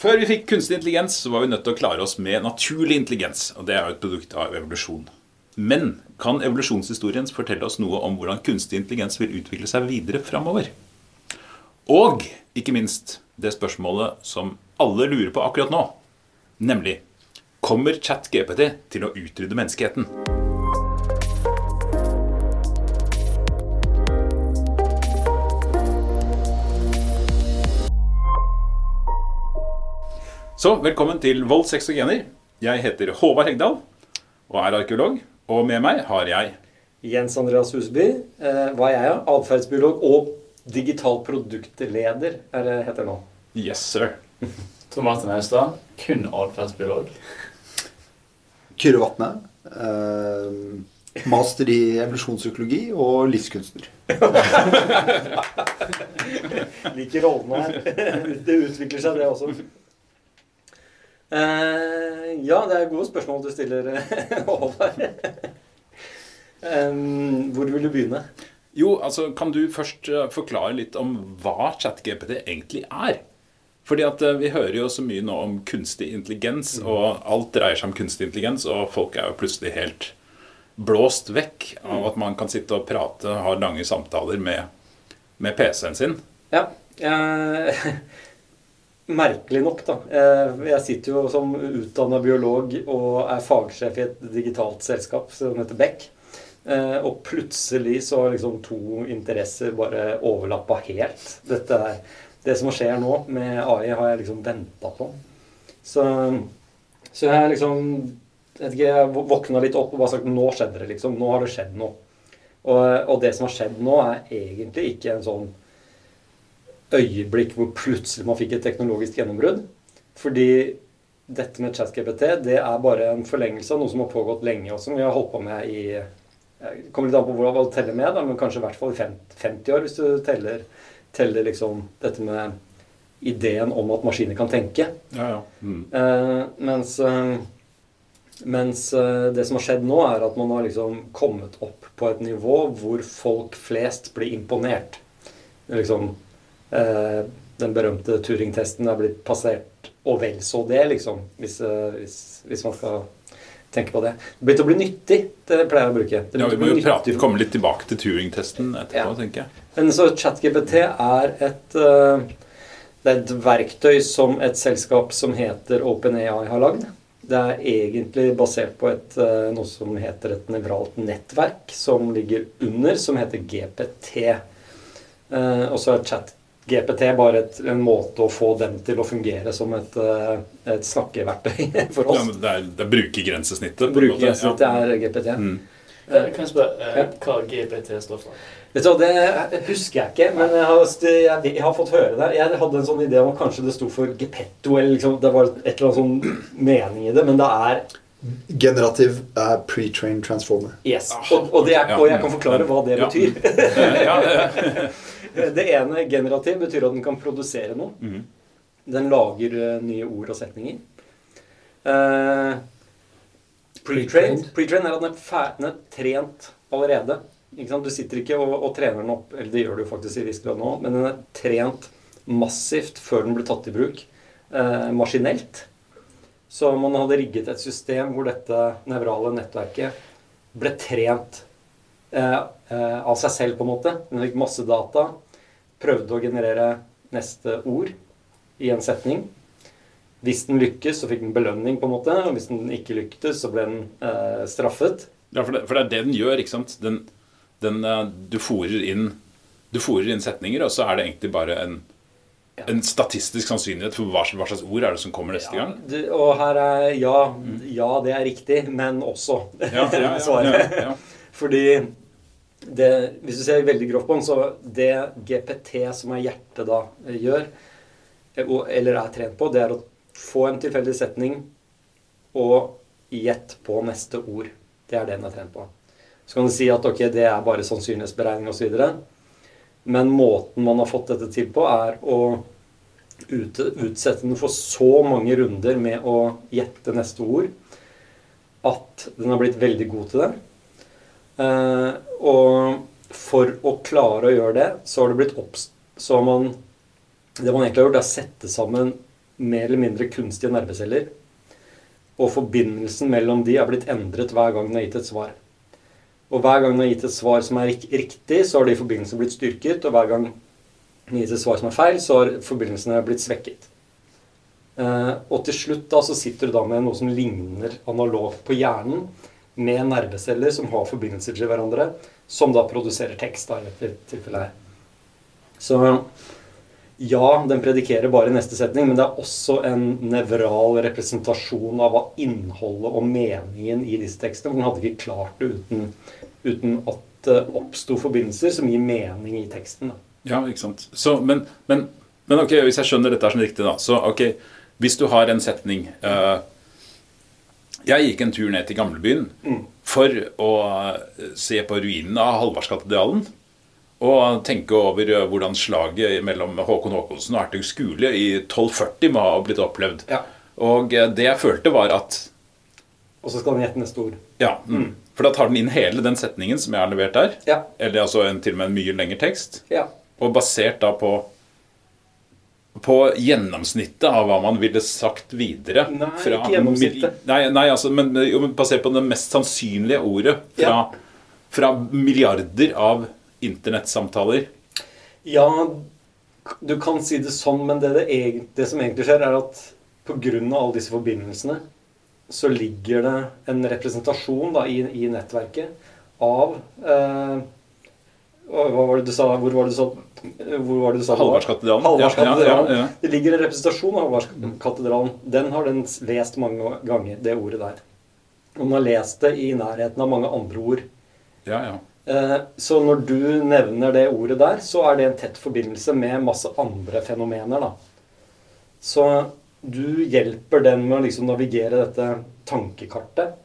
Før vi fikk kunstig intelligens, så var vi nødt til å klare oss med naturlig intelligens. Og det er jo et produkt av evolusjon. Men kan evolusjonshistorien fortelle oss noe om hvordan kunstig intelligens vil utvikle seg videre framover? Og ikke minst det spørsmålet som alle lurer på akkurat nå, nemlig Kommer ChatGPT til å utrydde menneskeheten? Så velkommen til Vold, sex og gener. Jeg heter Håvard Hegdal og er arkeolog. Og med meg har jeg Jens Andreas Husby. Eh, hva er jeg? Atferdsbiolog og digital produktleder, er det heter nå. Yes, sir. Tor Martin Austad, kun atferdsbiolog. Kyrre Vatne. Eh, master i evolusjonspsykologi og livskunstner. Liker rollene her. Det utvikler seg, det også. Eh, ja, det er gode spørsmål du stiller, Håvard. um, hvor vil du begynne? Jo, altså Kan du først eh, forklare litt om hva ChatGPT egentlig er? Fordi at eh, Vi hører jo så mye nå om kunstig intelligens, og alt dreier seg om kunstig intelligens, og folk er jo plutselig helt blåst vekk av at man kan sitte og prate, ha lange samtaler med, med PC-en sin. Ja, eh, Merkelig nok, da. Eh, Jeg sitter jo som utdanna biolog og er fagsjef i et digitalt selskap som heter Beck. Eh, Og plutselig så har liksom to interesser bare overlappa helt. Dette er, det som skjer nå med AI, har jeg liksom venta på. Så, så jeg liksom jeg jeg våkna litt opp og bare sagt nå skjedde det, liksom. Nå har det skjedd noe. Og, og det som har skjedd nå, er egentlig ikke en sånn øyeblikk hvor plutselig man fikk et teknologisk gjennombrudd. Fordi dette med ChatGPT det er bare en forlengelse av noe som har pågått lenge, og som vi har holdt på med i det kommer litt an på hvordan man teller med, da, men kanskje i hvert fall i 50 år, hvis du teller, teller liksom dette med ideen om at maskiner kan tenke. Ja, ja. Mm. Eh, mens, eh, mens eh, det som har skjedd nå, er at man har liksom kommet opp på et nivå hvor folk flest blir imponert. Liksom, eh, den berømte Turing-testen er blitt passert, og vel så det, liksom. Hvis, eh, hvis, hvis man skal tenke på det. Det blir til å bli nyttig, det pleier jeg å bruke. Det Ja, vi må jo prate, komme litt tilbake til Turing-testen etterpå, Ja. tenker jeg. Men så ChatGPT er et eh, Det er et verktøy som et selskap som heter OpenAI har lagd. Det er egentlig basert på et, eh, noe som heter et nevralt nettverk, som ligger under, som heter GPT. Eh, og så er ChatGPT bare et, en måte å få dem til å fungere som et, eh, et snakkeverktøy for Ja, oss. men det er, det er brukergrensesnittet. Brukergrensesnittet ja. er GPT. Mm. Eh, Kan jeg spørre eh, hva GPT står for? Vet du Det husker jeg ikke, men jeg har, jeg, jeg har fått høre det. Jeg hadde en sånn idé om at kanskje det sto for Gepetto, eller liksom, det var et eller annet sånn mening i det, men det er Generativ er pre-trained transformer. yes. Og, og, det er, og jeg kan forklare hva det betyr. Ja. ja, ja, det, Det ene, generativ, betyr at den kan produsere noe. Mhm. Den lager eh, nye ord og setninger. Uh, Pre-trained pre-trained er at den er, den er trent allerede. Du sitter ikke og, og trener den opp, eller det gjør du faktisk i viss grad nå, men den er trent massivt før den ble tatt i bruk. eh, maskinelt. Så man hadde rigget et system hvor dette nevrale nettverket ble trent eh, eh, av seg selv, på en måte. Den fikk masse data. Prøvde å generere neste ord i en setning. Hvis den lykkes, så fikk den belønning, på en måte. Og hvis den ikke lyktes, så ble den eh, straffet. ja for, det, for det er det den gjør, ikke sant? Den, den, eh, du fòrer inn, inn setninger, og så er det egentlig bare en, Ja. en statistisk sannsynlighet for hva, hva slags ord er det som kommer neste gang. Du, og her er ja, ja, det er riktig, men også. Ja, ja, ja, svaret. ja, ja. Fordi det, hvis du ser veldig grovt på den, så det GPT som er hjertet da gjør, eller er trent på, det er å få en tilfeldig setning og gjett på neste ord. Det er det den er trent på. Så kan du si at ok, det er bare sannsynlighetsberegning osv. Men måten man har fått dette til på, er å utsette den for så mange runder med å gjette neste ord at den har blitt veldig god til det. Eh, og for å klare å gjøre det, så har det blitt oppst... Så har man Det man egentlig har gjort, er å sette sammen mer eller mindre kunstige nerveceller. Og forbindelsen mellom de er blitt endret hver gang den har gitt et svar. Og hver gang den har gitt et svar som er riktig, så har de forbindelsene blitt styrket. Og hver gang den gitt et svar som er feil, så har forbindelsene blitt svekket. Eh, og til slutt da så sitter du da med noe som ligner analogt på hjernen, med nerveceller som har forbindelser til hverandre, som da produserer tekst, da, tilfellet her. Så ja, den predikerer bare i neste setning, men det er også en nevral representasjon av hva innholdet og meningen i disse tekstene. Den hadde ikke klart det uten, uten at det oppsto forbindelser som gir mening i teksten. Da. Ja, ikke sant. Så, men, men, men ok, hvis jeg skjønner dette er sånn riktig, da. Så ok, hvis du har en setning eh, Jeg gikk en tur ned til gamlebyen Mm. for å eh, se på ruinene av Halvardskatedralen. Og tenke over eh, hvordan slaget mellom Håkon Håkonsen og Ertug Skule i 1240 må ha blitt opplevd. Ja. Og eh, det jeg følte, var at Og så skal den gjette neste ord. Ja, mm. For da tar den inn hele den setningen som jeg har levert der. Ja. Eller altså en, til og med en mye lengre tekst. Ja. Og basert da på på gjennomsnittet av hva man ville sagt videre. Nei, ikke gjennomsnittet. Nei, nei altså, men, basert på det mest sannsynlige ordet fra, fra milliarder av internettsamtaler. Ja, du kan si det sånn, men det, det, det som egentlig skjer, er at pga. alle disse forbindelsene så ligger det en representasjon da, i, i nettverket av eh, Hva var det du sa? Hvor var det du sa? Hvor var det du sa? Hallvardskatedralen. Ja, ja, ja, Det ligger en representasjon av Halvardskatedralen. Den har den lest mange ganger, det ordet der. Og den har lest det i nærheten av mange andre ord. ja, ja. Eh, Så når du nevner det ordet der, så er det en tett forbindelse med masse andre fenomener. da. Så du hjelper den med å liksom navigere dette tankekartet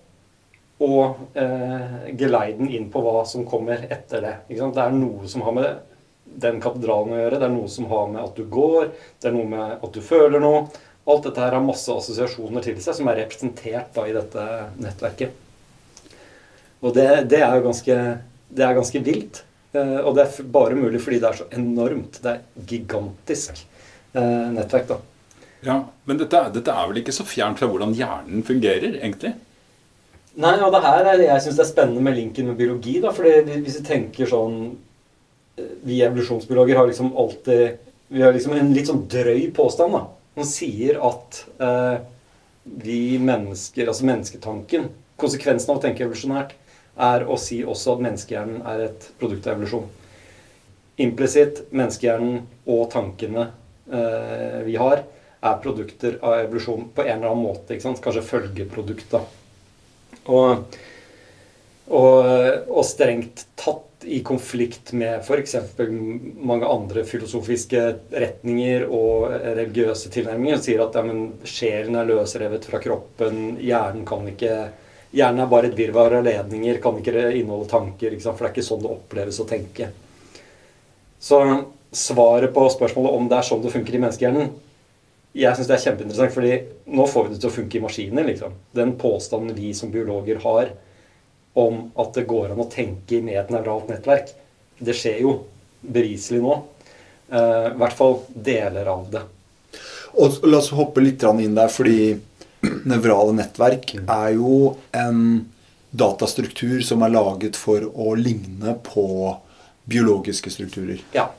og eh, geleide den inn på hva som kommer etter det. Det er noe som har med den katedralen å gjøre, det er noe som har med at du går, det er noe med at du føler noe. Alt dette her har masse assosiasjoner til seg som er representert da i dette nettverket. Og det, det er jo ganske, det er ganske vilt. Eh, og det er bare mulig fordi det er så enormt. Det er gigantisk eh, nettverk, da. ja. Men dette, dette er vel ikke så fjernt fra hvordan hjernen fungerer, egentlig? Nei, og det her er det jeg syns er spennende med linken med biologi. da, fordi Hvis vi tenker sånn eh, Vi evolusjonsbiologer har liksom alltid Vi har liksom en litt sånn drøy påstand da, som sier at eh, vi mennesker, altså mennesketanken Konsekvensen av å tenke evolusjonært er å si også at menneskehjernen er et produkt av evolusjon. Implisitt menneskehjernen og tankene eh, vi har, er produkter av evolusjon på en eller annen måte. ikke sant? Kanskje følgeprodukt. da. Og, og, og strengt tatt i konflikt med f.eks. mange andre filosofiske retninger og religiøse tilnærminger sier at ja, sjelen er løsrevet fra kroppen, hjernen kan ikke Hjernen er bare et virvar av ledninger, kan ikke inneholde tanker. Ikke? For det er ikke sånn det oppleves å tenke. Så svaret på spørsmålet om det er sånn det funker i menneskehjernen Jeg syns det er kjempeinteressant, fordi nå får vi det til å funke i maskiner. liksom. Den påstanden vi som biologer har om at det går an å tenke med et nevralt nettverk, det skjer jo beviselig nå. Uh, I hvert fall deler av det. Og la oss hoppe litt inn der, fordi nevrale nettverk er jo en datastruktur som er laget for å ligne på biologiske strukturer. Ja.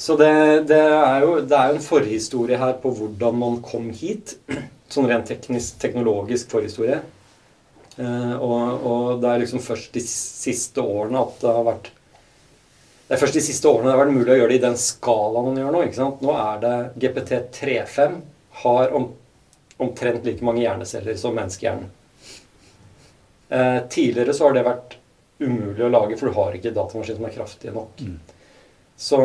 Så det, det, er jo, det er en forhistorie her på hvordan man kom hit. Sånn rent teknisk, teknologisk forhistorie. Eh, og, og det er liksom først de siste årene at det har vært Det er først de siste årene det har vært mulig å gjøre det i den skalaen man gjør nå. ikke sant? Nå er det GPT35 har om, omtrent like mange hjerneceller som menneskehjernen. Eh, tidligere så har det vært umulig å lage, for du har ikke datamaskiner som er kraftige nok. Så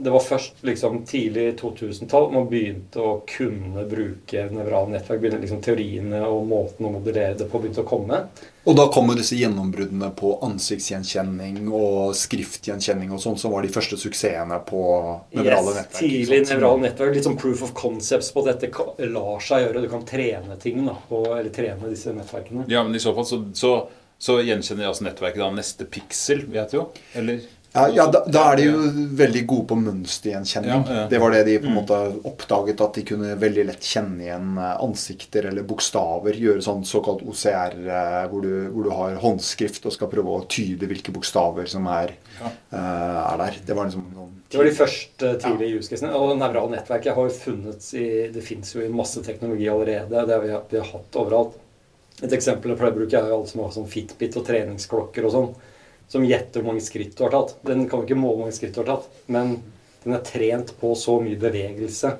det var først liksom tidlig 2000-tall man begynte å kunne bruke nevrale nettverk. begynte liksom Teoriene og måten å modellere det på begynte å komme. Og da kommer disse gjennombruddene på ansiktsgjenkjenning og skriftgjenkjenning og sånn, som var de første suksessene på nevrale Yes, nettverk. tidlig nevrale nettverk. Litt sånn proof of concepts på at dette lar seg gjøre. Du kan trene ting, da, på, eller trene disse nettverkene. Ja, men i så fall så, så, så gjenkjenner altså nettverket da neste piksel, vet du jo? Eller? Ja, ja da, da er de jo veldig gode på mønstergjenkjenning. Ja, ja. Det var det de på en måte oppdaget, at de kunne veldig lett kjenne igjen eh, ansikter eller bokstaver. Gjøre sånn såkalt OCR, eh, hvor du, hvor du har håndskrift og skal prøve å tyde hvilke bokstaver som er, Ja. eh, er der. Det var liksom noen Det var de første tidlige use casene. Og nevrale nettverk har jo funnet i Det fins jo i masse teknologi allerede. Det har vi, vi har hatt overalt. Et eksempel jeg pleier å bruke, er jo alle som har sånn Fitbit og treningsklokker og sånn. Som gjetter hvor mange skritt du har tatt. Den kan jo ikke måle hvor mange skritt du har tatt, men den er trent på så mye bevegelse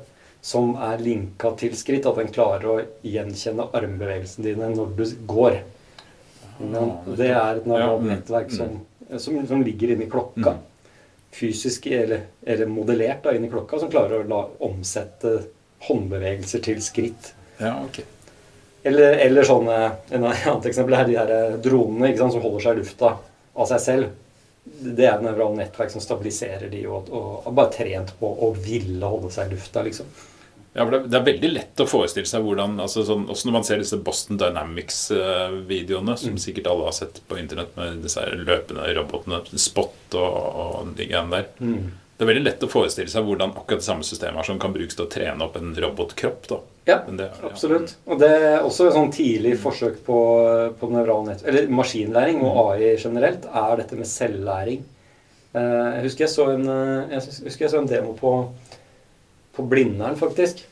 som er linka til skritt, at den klarer å gjenkjenne armbevegelsene dine når du går. Det er et Ja, mm, nettverk som, som, som ligger inni klokka fysisk eller, eller modellert da, inni i klokka, som klarer å la, omsette håndbevegelser til skritt. Ja, ok. Eller, eller sånne, en annet eksempel er de her eh, dronene sant, som holder seg i lufta av seg selv. Det er nevrale nettverk som stabiliserer de og, og og bare trent på å ville holde seg i lufta. liksom. Ja, for det, er veldig lett å forestille seg hvordan altså sånn, Også når man ser disse Boston Dynamics-videoene, som Mm. sikkert alle har sett på internett med disse løpende robotene, Spot og, og de greiene der. Det er veldig lett å forestille seg hvordan akkurat det samme systemet som kan brukes til å trene opp en robotkropp. da. Ja, det- ja. absolutt. Og det er også et sånn tidlig forsøk på, på nett, eller maskinlæring og AI generelt, er dette med selvlæring. Eh, Jeg husker jeg så en, eh, jeg husker jeg så en demo på, på Blindern, faktisk.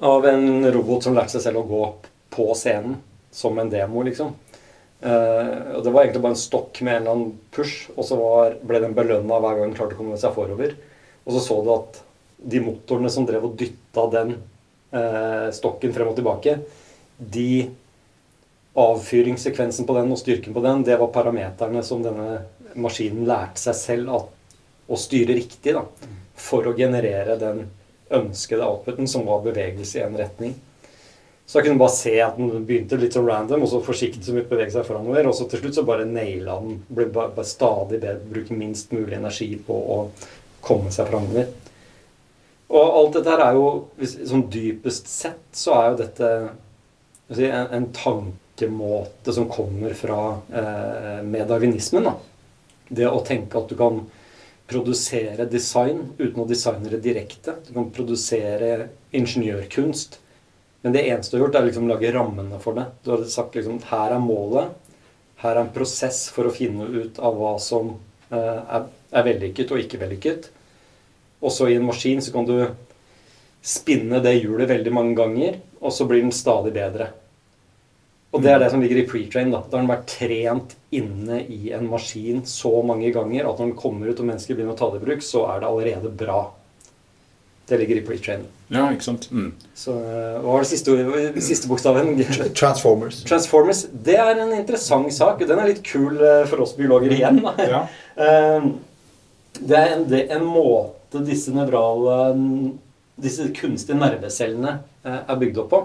Av en robot som lærte seg selv å gå på scenen som en demo, liksom. Eh, og Det var egentlig bare en stokk med en eller annen push, og så var, ble den belønna hver gang den klarte å komme seg forover. Og så så du at de motorene som drev og dytta den uh, stokken frem og tilbake, de avfyringssekvensen på den og styrken på den, det var parameterne som denne maskinen lærte seg selv at, å styre riktig, da, for å generere den ønskede outputen, som var bevegelse i en retning. Så jeg kunne bare se at den begynte litt sånn random, og så forsiktig som bevege seg framover. Og så til slutt så bare naila den. Ble bare, stadig bedre, bruke minst mulig energi på å komme seg framover. Og alt dette her er jo Sånn dypest sett så er jo dette si, en, en tankemåte som kommer fra eh, med da. Det å tenke at du kan produsere design uten å designe det direkte. Du kan produsere ingeniørkunst. Men det eneste du har gjort, er liksom lage rammene for det. Du har sagt liksom her er målet. Her er en prosess for å finne ut av hva som eh, er, er vellykket og ikke vellykket. Og så i en maskin så kan du spinne det hjulet veldig mange ganger, og så blir den stadig bedre. Og det er det som ligger i pre-train. Da Da har den vært trent inne i en maskin så mange ganger at når den kommer ut og mennesker begynner å ta det i bruk, så er det allerede bra. Det ligger i pre-train. Ja, ikke sant? Mm. Så eh, hva var det siste, siste bokstaven? Transformers. Transformers. Det er en interessant sak. Den er litt kul eh, for oss biologer igjen. Ja. Eh, Det er en, det, en måte disse nevrale Disse kunstige nervecellene er bygd opp på.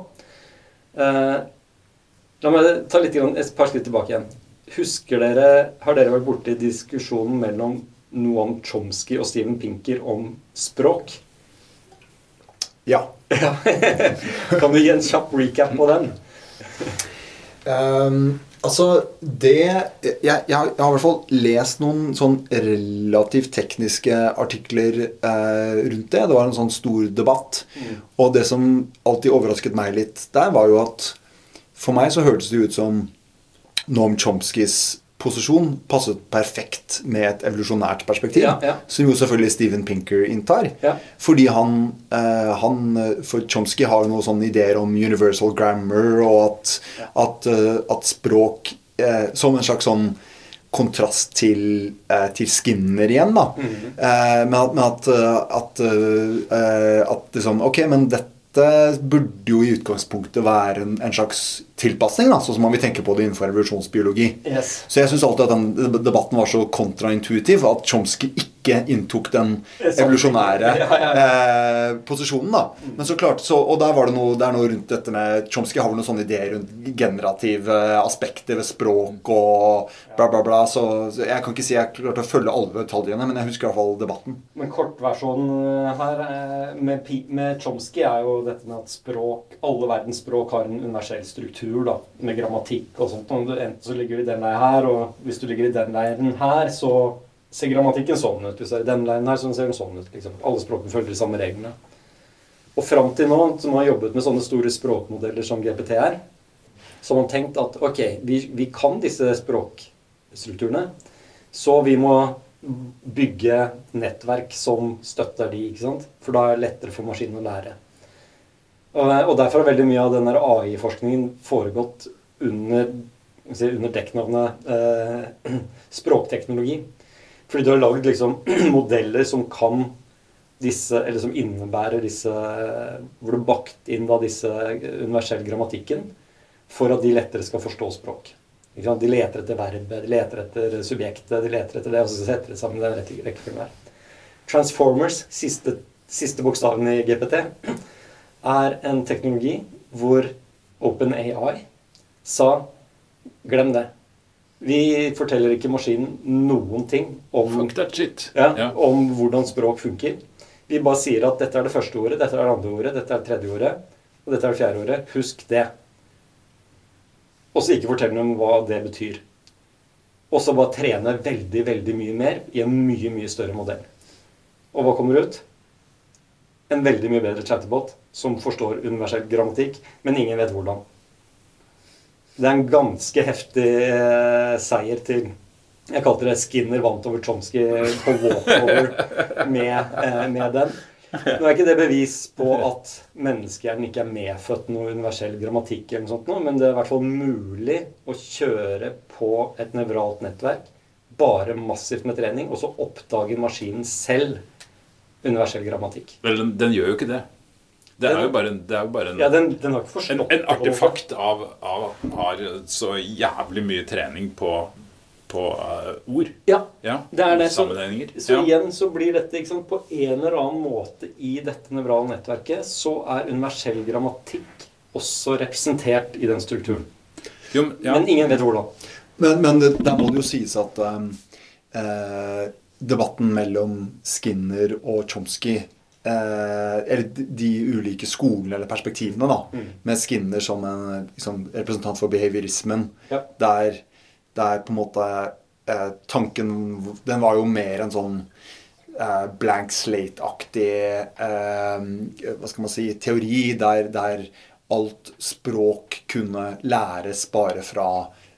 Eh, La meg ta litt, et par skritt tilbake igjen. Husker dere, Har dere vært borti diskusjonen mellom Noam Chomsky og Steven Pinker om språk? Ja. Kan du gi en kjapp recap på den? Um, altså, det jeg, jeg, har, jeg har i hvert fall lest noen sånn relativt tekniske artikler eh, rundt det. Det var en sånn stor debatt. Og det som alltid overrasket meg litt der, var jo at for meg så hørtes det ut som Noam Chomskys posisjon passet perfekt med et evolusjonært perspektiv. Ja, ja. Som jo selvfølgelig Steven Pinker inntar. Ja. Fordi han, eh, han For Chomsky har jo noen sånne ideer om universal grammar, og at, at, eh, at språk eh, Som en slags sånn kontrast til, eh, til Skinner igjen, da. eh, men at, men at, eh, at, at liksom Ok, men dette burde jo i utgangspunktet være en, en slags tilpasning, sånn som man vil tenke på det innenfor revolusjonsbiologi. Yes. Så jeg syns alltid at den debatten var så kontraintuitiv. At Chomsky ikke inntok den evolusjonære eh, posisjonen. da Men så klart, så, Og der var det noe, det noe rundt dette med Chomsky har vel noen sånne ideer rundt generative aspekter ved språk og bla, bla, bla. Så, så jeg kan ikke si jeg klarte å følge alle detaljene, men jeg husker i hvert fall debatten. Men kortversjonen eh, her eh, med, med Chomsky er jo dette med at språk, alle verdens språk har en universell struktur, da, med grammatikk og sånt. Enten så ligger du i den leiren her, og hvis du ligger i den leiren her, så ser grammatikken sånn ut. Hvis det er den linen her, så ser den sånn ut. Liksom. Alle språkene følger de samme reglene. Og fram til nå, som har jobbet med sånne store språkmodeller som GPTR, så har man tenkt at ok, vi, vi kan disse språkstrukturene, så vi må bygge nettverk som støtter de, ikke sant? For da er det lettere for maskinen å lære. Og, derfor har veldig mye av den AI-forskningen foregått under, under dekknavnet eh, språkteknologi. Fordi du har laget liksom modeller som kan disse, eller som innebærer disse Hvor du bakt inn da disse universell grammatikken for at de lettere skal forstå språk. De leter etter verbet, de leter etter subjektet, de leter etter det, og så setter de sammen den rette rekkefølgen der. Transformers, siste, siste bokstaven i GPT, er en teknologi hvor OpenAI sa glem det. Vi forteller ikke maskinen noen ting om ja, Ja. om hvordan språk funker. Vi bare sier at dette er det første ordet, dette er det andre ordet, dette er det tredje ordet, og dette er det fjerde ordet. Husk det. Og så ikke fortell dem hva det betyr. Og så bare trene veldig, veldig mye mer i en mye, mye større modell. Og hva kommer ut? En veldig mye bedre chatbot som forstår universell grammatikk, men ingen vet hvordan. Det er en ganske heftig eh, seier til Jeg kalte det Skinner vant over Chomsky på walkover med, eh, med den. Nå er ikke det bevis på at menneskehjernen ikke er medfødt noe universell grammatikk, eller noe sånt, noe, men det er i hvert fall mulig å kjøre på et nevralt nettverk bare massivt med trening, og så oppdager maskinen selv universell grammatikk. Vel, den, den gjør jo ikke det. Det er jo bare, er jo bare en, Ja, den, den har ikke en, en artefakt av, av har så jævlig mye trening på, på uh, ord. Ja, Ja, Det er det, så- Så ja. igjen så blir dette ikke sant, på en eller annen måte i dette nevrale nettverket, så er universell grammatikk også representert i den strukturen. Jo. Men ingen vet hvordan. Men, men der må det jo sies at um, eh, debatten mellom Skinner og Chomsky eh, Eller de, ulike skolene eller perspektivene, da. Mm. Med Skinner som en liksom, representant for behaviorismen. Ja. Der, der på en måte eh, tanken Den var jo mer en sånn eh, blank slate-aktig eh, Hva skal man si teori der, der alt språk kunne læres bare fra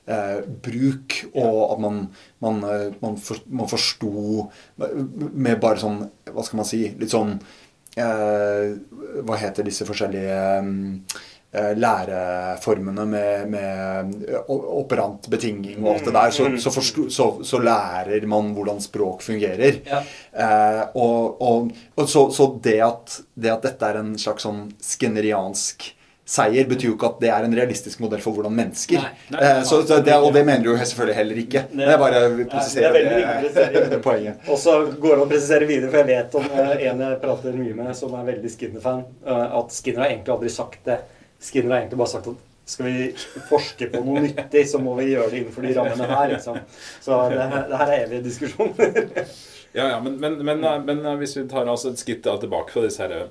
eh, bruk, og at man, man, eh, man, for, man forsto med bare sånn Hva skal man si Litt sånn eh, Hva heter disse forskjellige eh, læreformene med, med o- operant betinging og alt det der, så, så, forsto, så, så lærer man hvordan språk fungerer. Ja. Eh, og og, og så, så det, at, det at dette er en slags sånn skinneriansk seier, betyr jo ikke at det er en realistisk modell for hvordan mennesker Nei. Nei. eh, så, så det, Og det mener du jo selvfølgelig heller ikke. Det- Men jeg bare Nei, presiserer det er presisere. det poenget. Og så går det an å presisere videre, for jeg vet om eh, en jeg prater mye med som er veldig Skinner-fan, eh, at Skinner har egentlig aldri sagt det. Skinner har egentlig bare sagt at skal vi forske på noe nyttig, så må vi gjøre det innenfor de rammene her. Liksom. Så det, her- det her er evige diskusjoner. Ja, ja, men, men, men, men eh, hvis vi tar altså et skritt tilbake fra disse her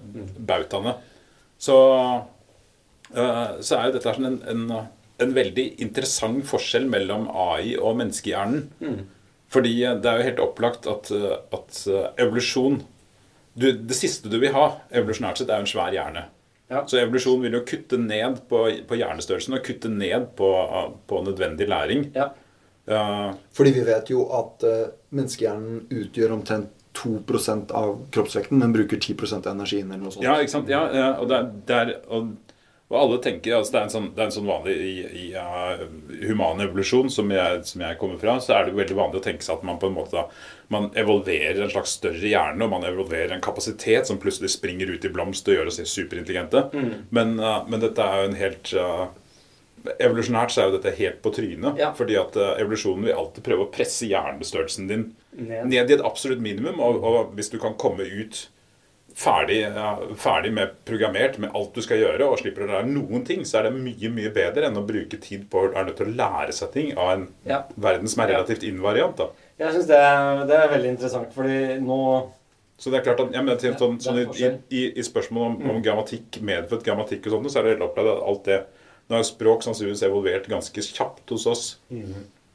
bautaene, så, så er jo dette en, en, en veldig interessant forskjell mellom AI og menneskehjernen. Fordi eh, det er jo helt opplagt at, eh, at eh, evolusjon du, Det siste du vil ha, evolusjonært sett, er jo en svær hjerne. Ja. Så evolusjon vil jo kutte ned på, på hjernestørrelsen og kutte ned på, på nødvendig læring. Ja. Eh, Fordi vi vet jo at uh, menneskehjernen utgjør omtrent 2% av kroppsvekten, men bruker 10 av energien eller noe sånt. Ja, ikke sant? Ja, ja, og, det er, det er, og, og alle tenker altså det, er en sånn, det er en sånn vanlig I, i uh, human evolusjon, som jeg, som jeg kommer fra, så er det jo veldig vanlig å tenke seg at man på en måte da, man evolverer en slags større hjerne, og man evolverer en kapasitet som plutselig springer ut i blomst og gjør oss superintelligente. Men, uh, men dette er jo en helt uh, Evolusjonært så er jo dette helt på trynet. Ja. Fordi at evolusjonen vil alltid prøve å presse hjernestørrelsen din Ned. ned i et absolutt minimum. Og, og hvis du kan komme ut ferdig, ferdig med programmert med alt du skal gjøre, og slipper å lære noen ting, så er det mye mye bedre enn å bruke tid på er nødt til å lære seg ting av en Ja. verden som er relativt invariant. da. Jeg syns det, det er veldig interessant, fordi nå Så det er klart at, ja, men sånn, sånn, sånn i, i, I spørsmål om, om grammatikk, medfødt grammatikk og sånt, så er det helt opplevd at alt det Nå er språk sannsynligvis evolvert ganske kjapt hos oss.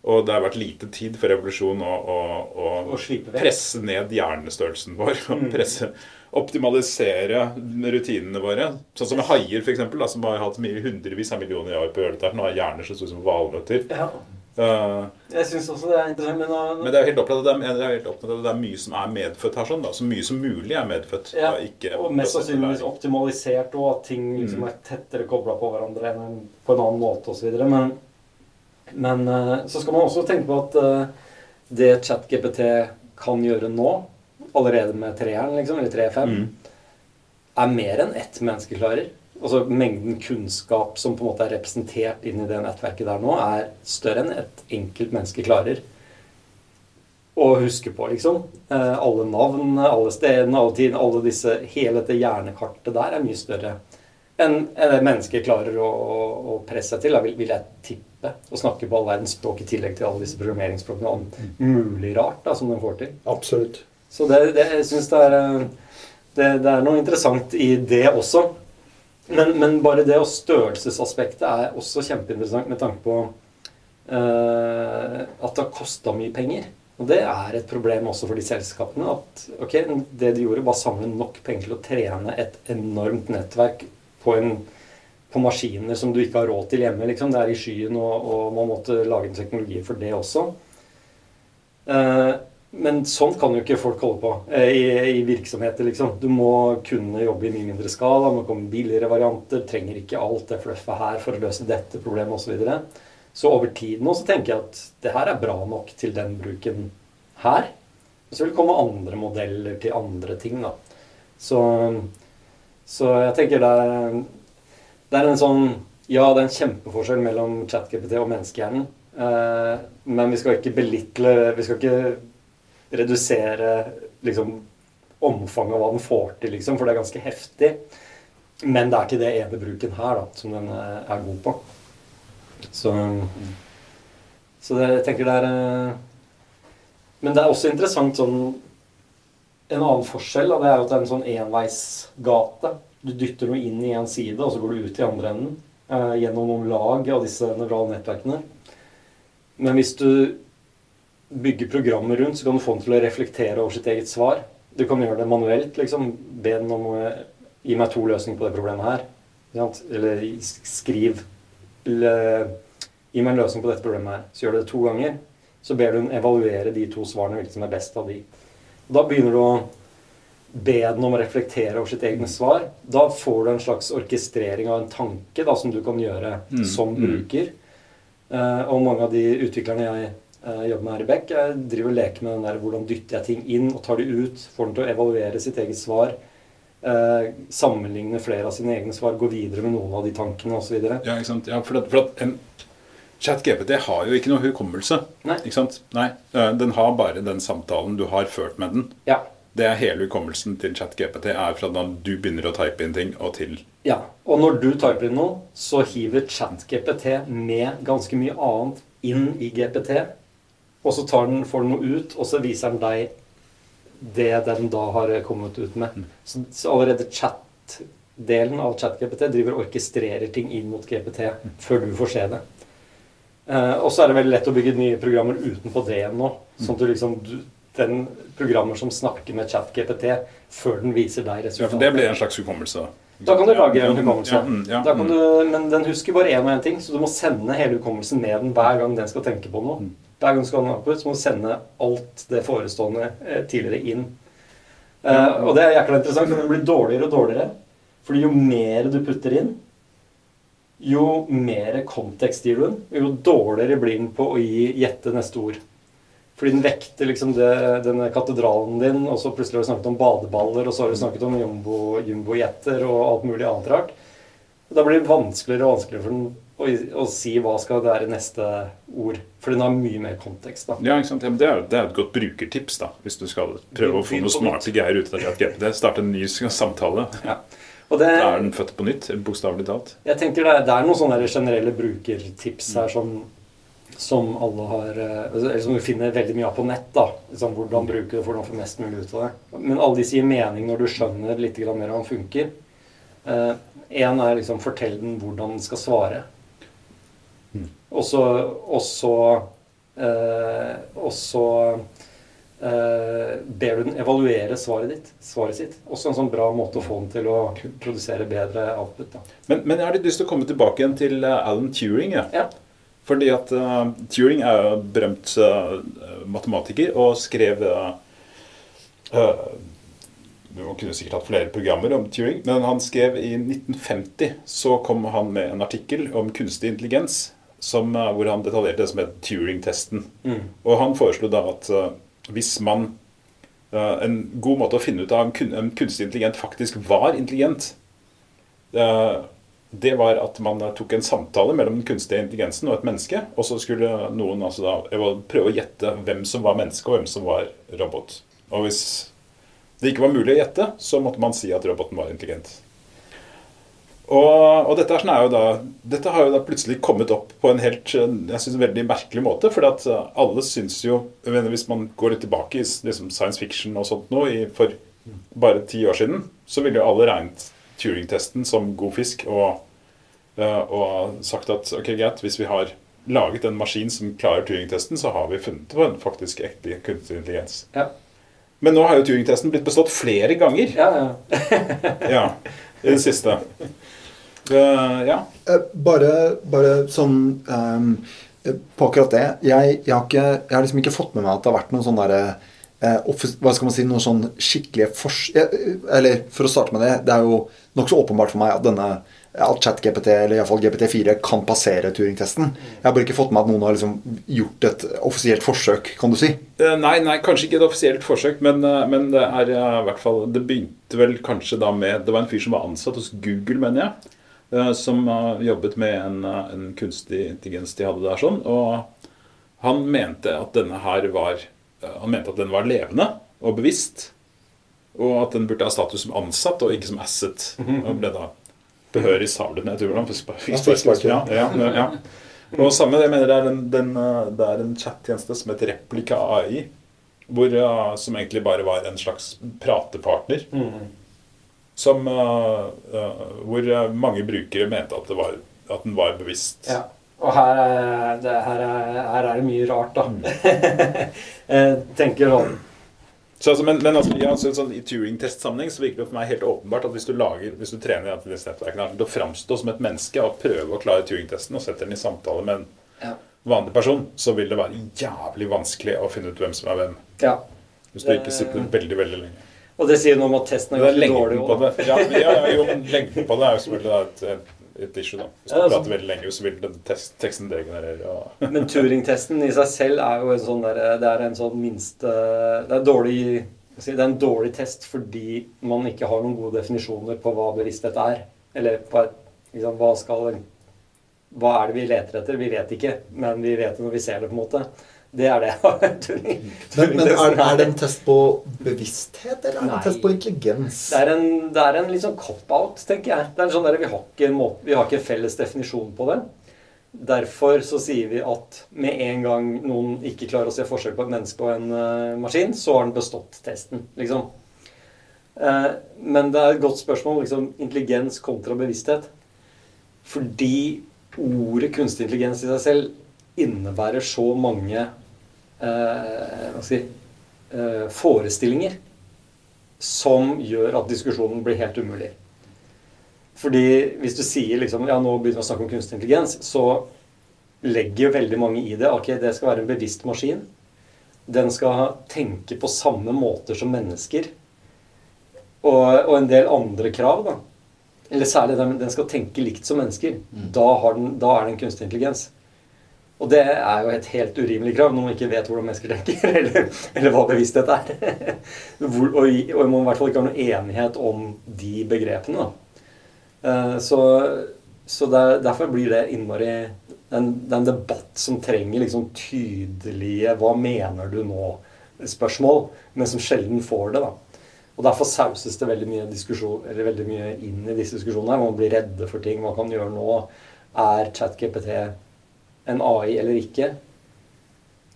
Og det har vært lite tid for revolusjonen å, å, å presse ned hjernestørrelsen vår. Og Mm. presse, optimalisere rutinene våre. Sånn som haier, eksempel, som har hatt mye hundrevis av millioner år på gjøre Nå har hjerner så store som valnøtter. Ja, Eh, jeg syns også det er interessant. Men, uh, men det er helt opplagt at det det er, er mye som er medfødt her. sånn da, Så mye som mulig er medfødt. Ja, og ikke og mest sannsynligvis optimalisert, og at ting liksom er tettere kobla på hverandre enn på en annen måte osv. Men, men eh, så skal man også tenke på at eh, det ChatGPT kan gjøre nå, allerede med treeren, liksom, eller 3.5, Mm. er mer enn ett menneske klarer. Altså Mengden kunnskap som på en måte er representert inn i det nettverket der nå, er større enn et enkelt menneske klarer å huske på, liksom. Eh, alle navnene, alle stedene, alle tidene, alle disse Hele dette hjernekartet der er mye større enn mennesker klarer å, å presse seg til, vil, vil jeg tippe. Å snakke på all verdens språk i tillegg til alle disse programmeringsspråkene. Om mulig rart da, som de får til. Absolutt. Så det, det, jeg syns det, eh, det, det er noe interessant i det også. Men, men bare det og størrelsesaspektet er også kjempeinteressant med tanke på uh, at det har kosta mye penger. Og det er et problem også for de selskapene. At okay, det de gjorde, var samle nok penger til å trene et enormt nettverk på, en, på maskiner som du ikke har råd til hjemme. Liksom. Det er i skyen, og, og man måtte lage en teknologi for det også. Eh, men sånn kan jo ikke folk holde på eh, i, i virksomheter, liksom. Du må kunne jobbe i mye mindre skala, må komme billigere varianter, trenger ikke alt det fluffet her for å løse dette problemet osv. Så, så over tid nå så tenker jeg at det her er bra nok til den bruken her. Så vil det komme andre modeller til andre ting, da. Så, så jeg tenker det er, det er en sånn Ja, det er en kjempeforskjell mellom ChatGPT og menneskehjernen. Eh, men vi skal ikke belitle Vi skal ikke redusere liksom, omfanget av hva den får til, liksom, for det er ganske heftig. Men det er til det ene bruken her da, som den eh, er god på. Så, så det, jeg tenker det er eh, Men det er også interessant sånn En annen forskjell da, det er jo at det er en sånn enveisgate. Du dytter noe inn i en side, og så går du ut i andre enden. Eh, gjennom noen lag av disse nevrale nettverkene. Men hvis du bygger programmet rundt, så kan du få den til å reflektere over sitt eget svar. Du kan gjøre det manuelt. liksom, Be den om å gi meg to løsninger på det problemet her. Eller skriv eller, Gi meg en løsning på dette problemet her. Så gjør du det to ganger. Så ber du den evaluere de to svarene, hvilket som er best av de. Da begynner du å be den om å reflektere over sitt egne svar. Da får du en slags orkestrering av en tanke da, som du kan gjøre Mm, som mm. bruker. Uh, og mange av de utviklerne jeg uh, jobber med her i Beck, jeg driver og leker med den der hvordan dytter jeg ting inn og tar de ut. Får den til å evaluere sitt eget svar. Uh, sammenligne flere av sine egne svar. Gå videre med noen av de tankene osv. Ja, ikke sant? Ja, for at, for at en ChatGPT har jo ikke noe hukommelse. Nei. Ikke sant? Nei. Eh, Den har bare den samtalen du har ført med den. Ja. Det er hele hukommelsen til ChatGPT er fra da du begynner å type inn ting, og til Ja, og når du typer inn noe, så hiver ChatGPT med ganske mye annet inn i GPT. Og så tar den, får den noe ut, og så viser den deg det den da har kommet ut med. Så, så allerede chat-delen av ChatGPT driver og orkestrerer ting inn mot GPT før du får se det. Eh, og så er det veldig lett å bygge nye programmer utenpå det nå. Sånn at du liksom du, den programmer som snakker med ChatGPT før den viser deg resultatet. Ja, for det blir en slags hukommelse. Da kan du lage en hukommelse. Ja, mm, ja, Da kan mm. du, men den husker bare én og én ting, så du må sende hele hukommelsen med den hver gang den skal tenke på noe. Mm. Hver gang du skal ha noe så må du sende alt det forestående eh, tidligere inn. Uh, og det er jækla interessant, for den blir dårligere og dårligere. Fordi jo mer du putter inn, jo mer kontekst gir du den, jo dårligere blir den på å gi gjette neste ord. Fordi den vekter liksom det, denne katedralen din, og så plutselig har du snakket om badeballer, og så har du snakket om jumbo- jumbojetter og alt mulig annet rart. Da blir det vanskeligere og vanskeligere for den å, å si hva skal være neste ord. For den har mye mer kontekst. da. Ja, ikke sant? Det, er, det er et godt brukertips da, hvis du skal prøve å få noe smarte greier ut av det. Starte en ny samtale. Ja. Og det, Da er den født på nytt, bokstavelig talt. jeg tenker det det er noen sånne generelle brukertips her som, som alle har eh, Eller som du finner veldig mye av på nett. da, liksom Hvordan bruke det, hvordan få mest mulig ut av det. Men alle disse gir mening når du skjønner litt mer hvordan den funker. Én er liksom fortell den hvordan den skal svare. Og så, og så Eh, og så eh, ber du den evaluere svaret ditt. Svaret sitt. Også en sånn bra måte å få den til å produsere bedre output. Da. Men, men jeg har litt lyst til å komme tilbake igjen til eh, Alan Turing. Ja. Ja. Fordi at uh, Turing er jo berømt uh, matematiker og skrev uh, Man kunne sikkert hatt flere programmer om Turing, men han skrev i 1950 så kom han med en artikkel om kunstig intelligens som, hvor han detaljerte det som het Turing-testen. Mm. Og han foreslo da at hvis man En god måte å finne ut av om en kunstig intelligent faktisk var intelligent, eh, det var at man tok en samtale mellom den kunstige intelligensen og et menneske, og så skulle noen altså da prøve å gjette hvem som var menneske, og hvem som var robot. Og hvis det ikke var mulig å gjette, så måtte man si at roboten var intelligent. Og, og dette, sånn da, dette har jo da plutselig kommet opp på en helt jeg synes, veldig merkelig måte. For alle syns jo mener, Hvis man går litt tilbake i liksom science fiction og sånt i, for bare ti år siden, så ville jo alle regnet Turing-testen som god fisk og, og sagt at ok, greit, hvis vi har laget en maskin som klarer Turing-testen, så har vi funnet på en faktisk ekte kunstig intelligens. Ja. Men nå har jo Turing-testen blitt bestått flere ganger. Ja, ja. Ja, i det siste. Uh, ja. Eh, Bare, bare sånn ehm, eh, På akkurat det. Jeg, jeg, har ikke, jeg har liksom ikke fått med meg at det har vært noen sånn derre eh, Hva skal man si Noen sånn skikkelige fors... eh, Eller for å starte med det. Det er jo nokså åpenbart for meg at denne at ChatGPT, eller iallfall GPT4, kan passere Turing-testen. Jeg har bare ikke fått med at noen har liksom gjort et offisielt forsøk, kan du si. Eh, Nei, nei, kanskje ikke et offisielt forsøk, men, eh, men det er eh, i hvert fall Det begynte vel kanskje da med Det var en fyr som var ansatt hos Google, mener jeg. eh, Som jobbet med en, en kunstig intelligens de hadde der sånn. Og han mente at denne her var Han mente at den var levende og bevisst. Og at den burde ha status som ansatt og ikke som asset. Og ble da behørig sablet ned. Jeg tror fikk Ja. Ja, ja, ja. Og samme, jeg mener det er, en, den, eh, det er en chat-tjeneste som heter Replika AI. Hvor, uh, som egentlig bare var en slags pratepartner. Mm. Som, uh, uh, hvor mange brukere mente at, det var, at den var bevisst. Ja. Og her er, det, her, er, her er det mye rart, da. jeg tenker sånn Så, altså, men, men altså, ja, så, sånn, I Turing-test-sammenheng så virker det for meg helt åpenbart at hvis du, lager, hvis du trener ja, til disse nettverkene til å framstå som et menneske og prøve å klare Turing-testen og setter den i samtale med en Ja. vanlig person, så vil det være jævlig vanskelig å finne ut hvem som er hvem. ja. Hvis du ikke sitter veldig, veldig lenge. Og det sier noe om at testen er ganske dårlig. òg. Ja, ja, jo, men lengden på det er jo selvfølgelig et, et issue. da. Hvis du Ja, altså- prater veldig lenge, så vil den test, teksten degenerere. Og... Men Turing-testen i seg selv er jo en sånn der, det er en sånn minste Det er, dårlig, det er en dårlig test fordi man ikke har noen gode definisjoner på hva bevissthet er. Eller på, liksom, hva skal Hva er det vi leter etter? Vi vet ikke, men vi vet det når vi ser det, på en måte. Det er det. Turing, Men, men er, er det en test på bevissthet, eller er det en test på intelligens? Det er en, det er en litt sånn cop-out, tenker jeg. Det er en sånn der, vi, har ikke vi har ikke en felles definisjon på det. Derfor så sier vi at med en gang noen ikke klarer å se forskjell på et menneske og en uh, maskin, så har den bestått testen, liksom. Uh, men det er et godt spørsmål, liksom, intelligens kontra bevissthet. Fordi ordet kunstig intelligens i seg selv innebærer så mange eh, si, eh, forestillinger som gjør at diskusjonen blir helt umulig. Fordi hvis du sier liksom, ja, nå begynner vi å snakke om kunstig intelligens, så legger jo veldig mange i det. Ok, det skal være en bevisst maskin. Den skal tenke på samme måter som mennesker. Og, og en del andre krav, da. Eller særlig den, den skal tenke likt som mennesker. Da, har den, da er det en kunstig intelligens. Og det er jo et helt urimelig krav når man ikke vet hvordan mennesker tenker, eller, eller hva bevissthet er. Hvor, og, og man i hvert fall ikke har noen enighet om de begrepene. Eh, Så, så der, derfor blir det innmari en, det er en debatt som trenger liksom tydelige 'hva mener du nå?'-spørsmål, men som sjelden får det. da. Og Derfor sauses det veldig mye, veldig mye inn i disse diskusjonene. Man blir redde for ting. Hva kan gjøre nå? Er ChatGPT en AI eller ikke?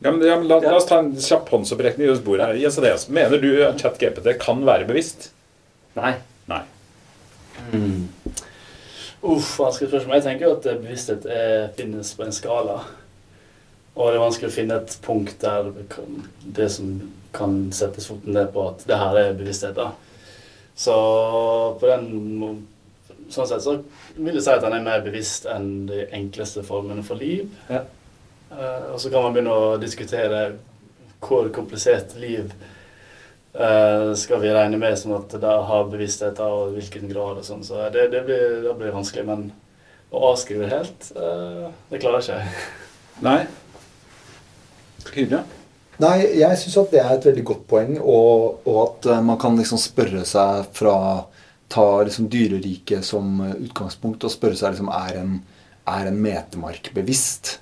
Ja, men, ja, men la, la oss ta en kjapp håndsopprekning i bordet her. Mener du at ChatGPT kan være bevisst? Nei. Nei. Uff, vanskelig spørsmål. Jeg tenker jo at eh, bevissthet er, finnes på en skala. Og det er vanskelig å finne et punkt der det kan- det som kan settes foten ned på at det her er bevissthet. da. Så på den må- sånn sett så vil jeg si at han er mer bevisst enn de enkleste formene for liv. Ja. Uh, og så kan man begynne å diskutere hvor komplisert liv uh, skal vi regne med som at det har bevissthet av, og hvilken grad og sånn. Så det, det, blir, det blir vanskelig. Men å avskrive det helt, uh, det klarer jeg ikke. Nei. Hyggelig. Nei, jeg syns at det er et veldig godt poeng, og, og at man kan liksom spørre seg fra Ta liksom dyreriket som eh, utgangspunkt og spørre seg liksom er en, er en metemark bevisst?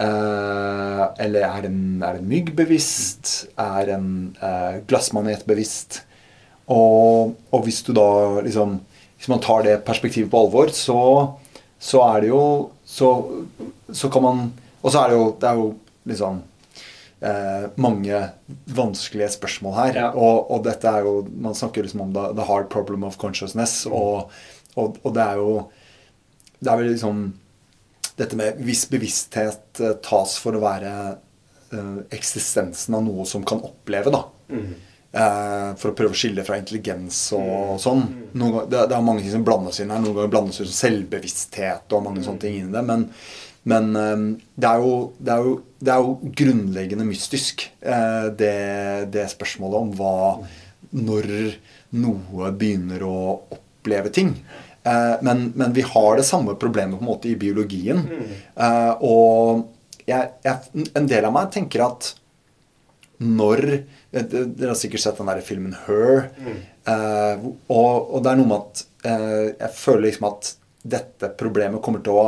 Eh, eller er en, er en mygg bevisst? Er en eh, glassmanet bevisst? Og, og hvis du da liksom Hvis man tar det perspektivet på alvor, så, så er det jo så, så kan man Og så er det jo Det er jo liksom eh, mange vanskelige spørsmål her. Ja. Og, og dette er jo Man snakker liksom om the, the hard problem of consciousness, og, og, og det er jo Det er vel liksom dette med hvis bevissthet eh, tas for å være eh, eksistensen av noe som kan oppleve, da. Eh, for å prøve å skille fra intelligens og sånn. Noen ganger, det, det er mange ting som blandes inn her. Noen ganger blandes det som selvbevissthet og mange sånne ting inn i det. Men, men eh, det, er jo, det, er jo, det er jo grunnleggende mystisk, eh, det, det spørsmålet om hva Når noe begynner å oppleve ting. Eh, men, men vi har det samme problemet på en måte i biologien. Eh, og jeg, jeg, en del av meg tenker at når Dere har sikkert sett den der filmen Her. Eh, og, og det er noe med at eh, jeg føler liksom at dette problemet kommer til å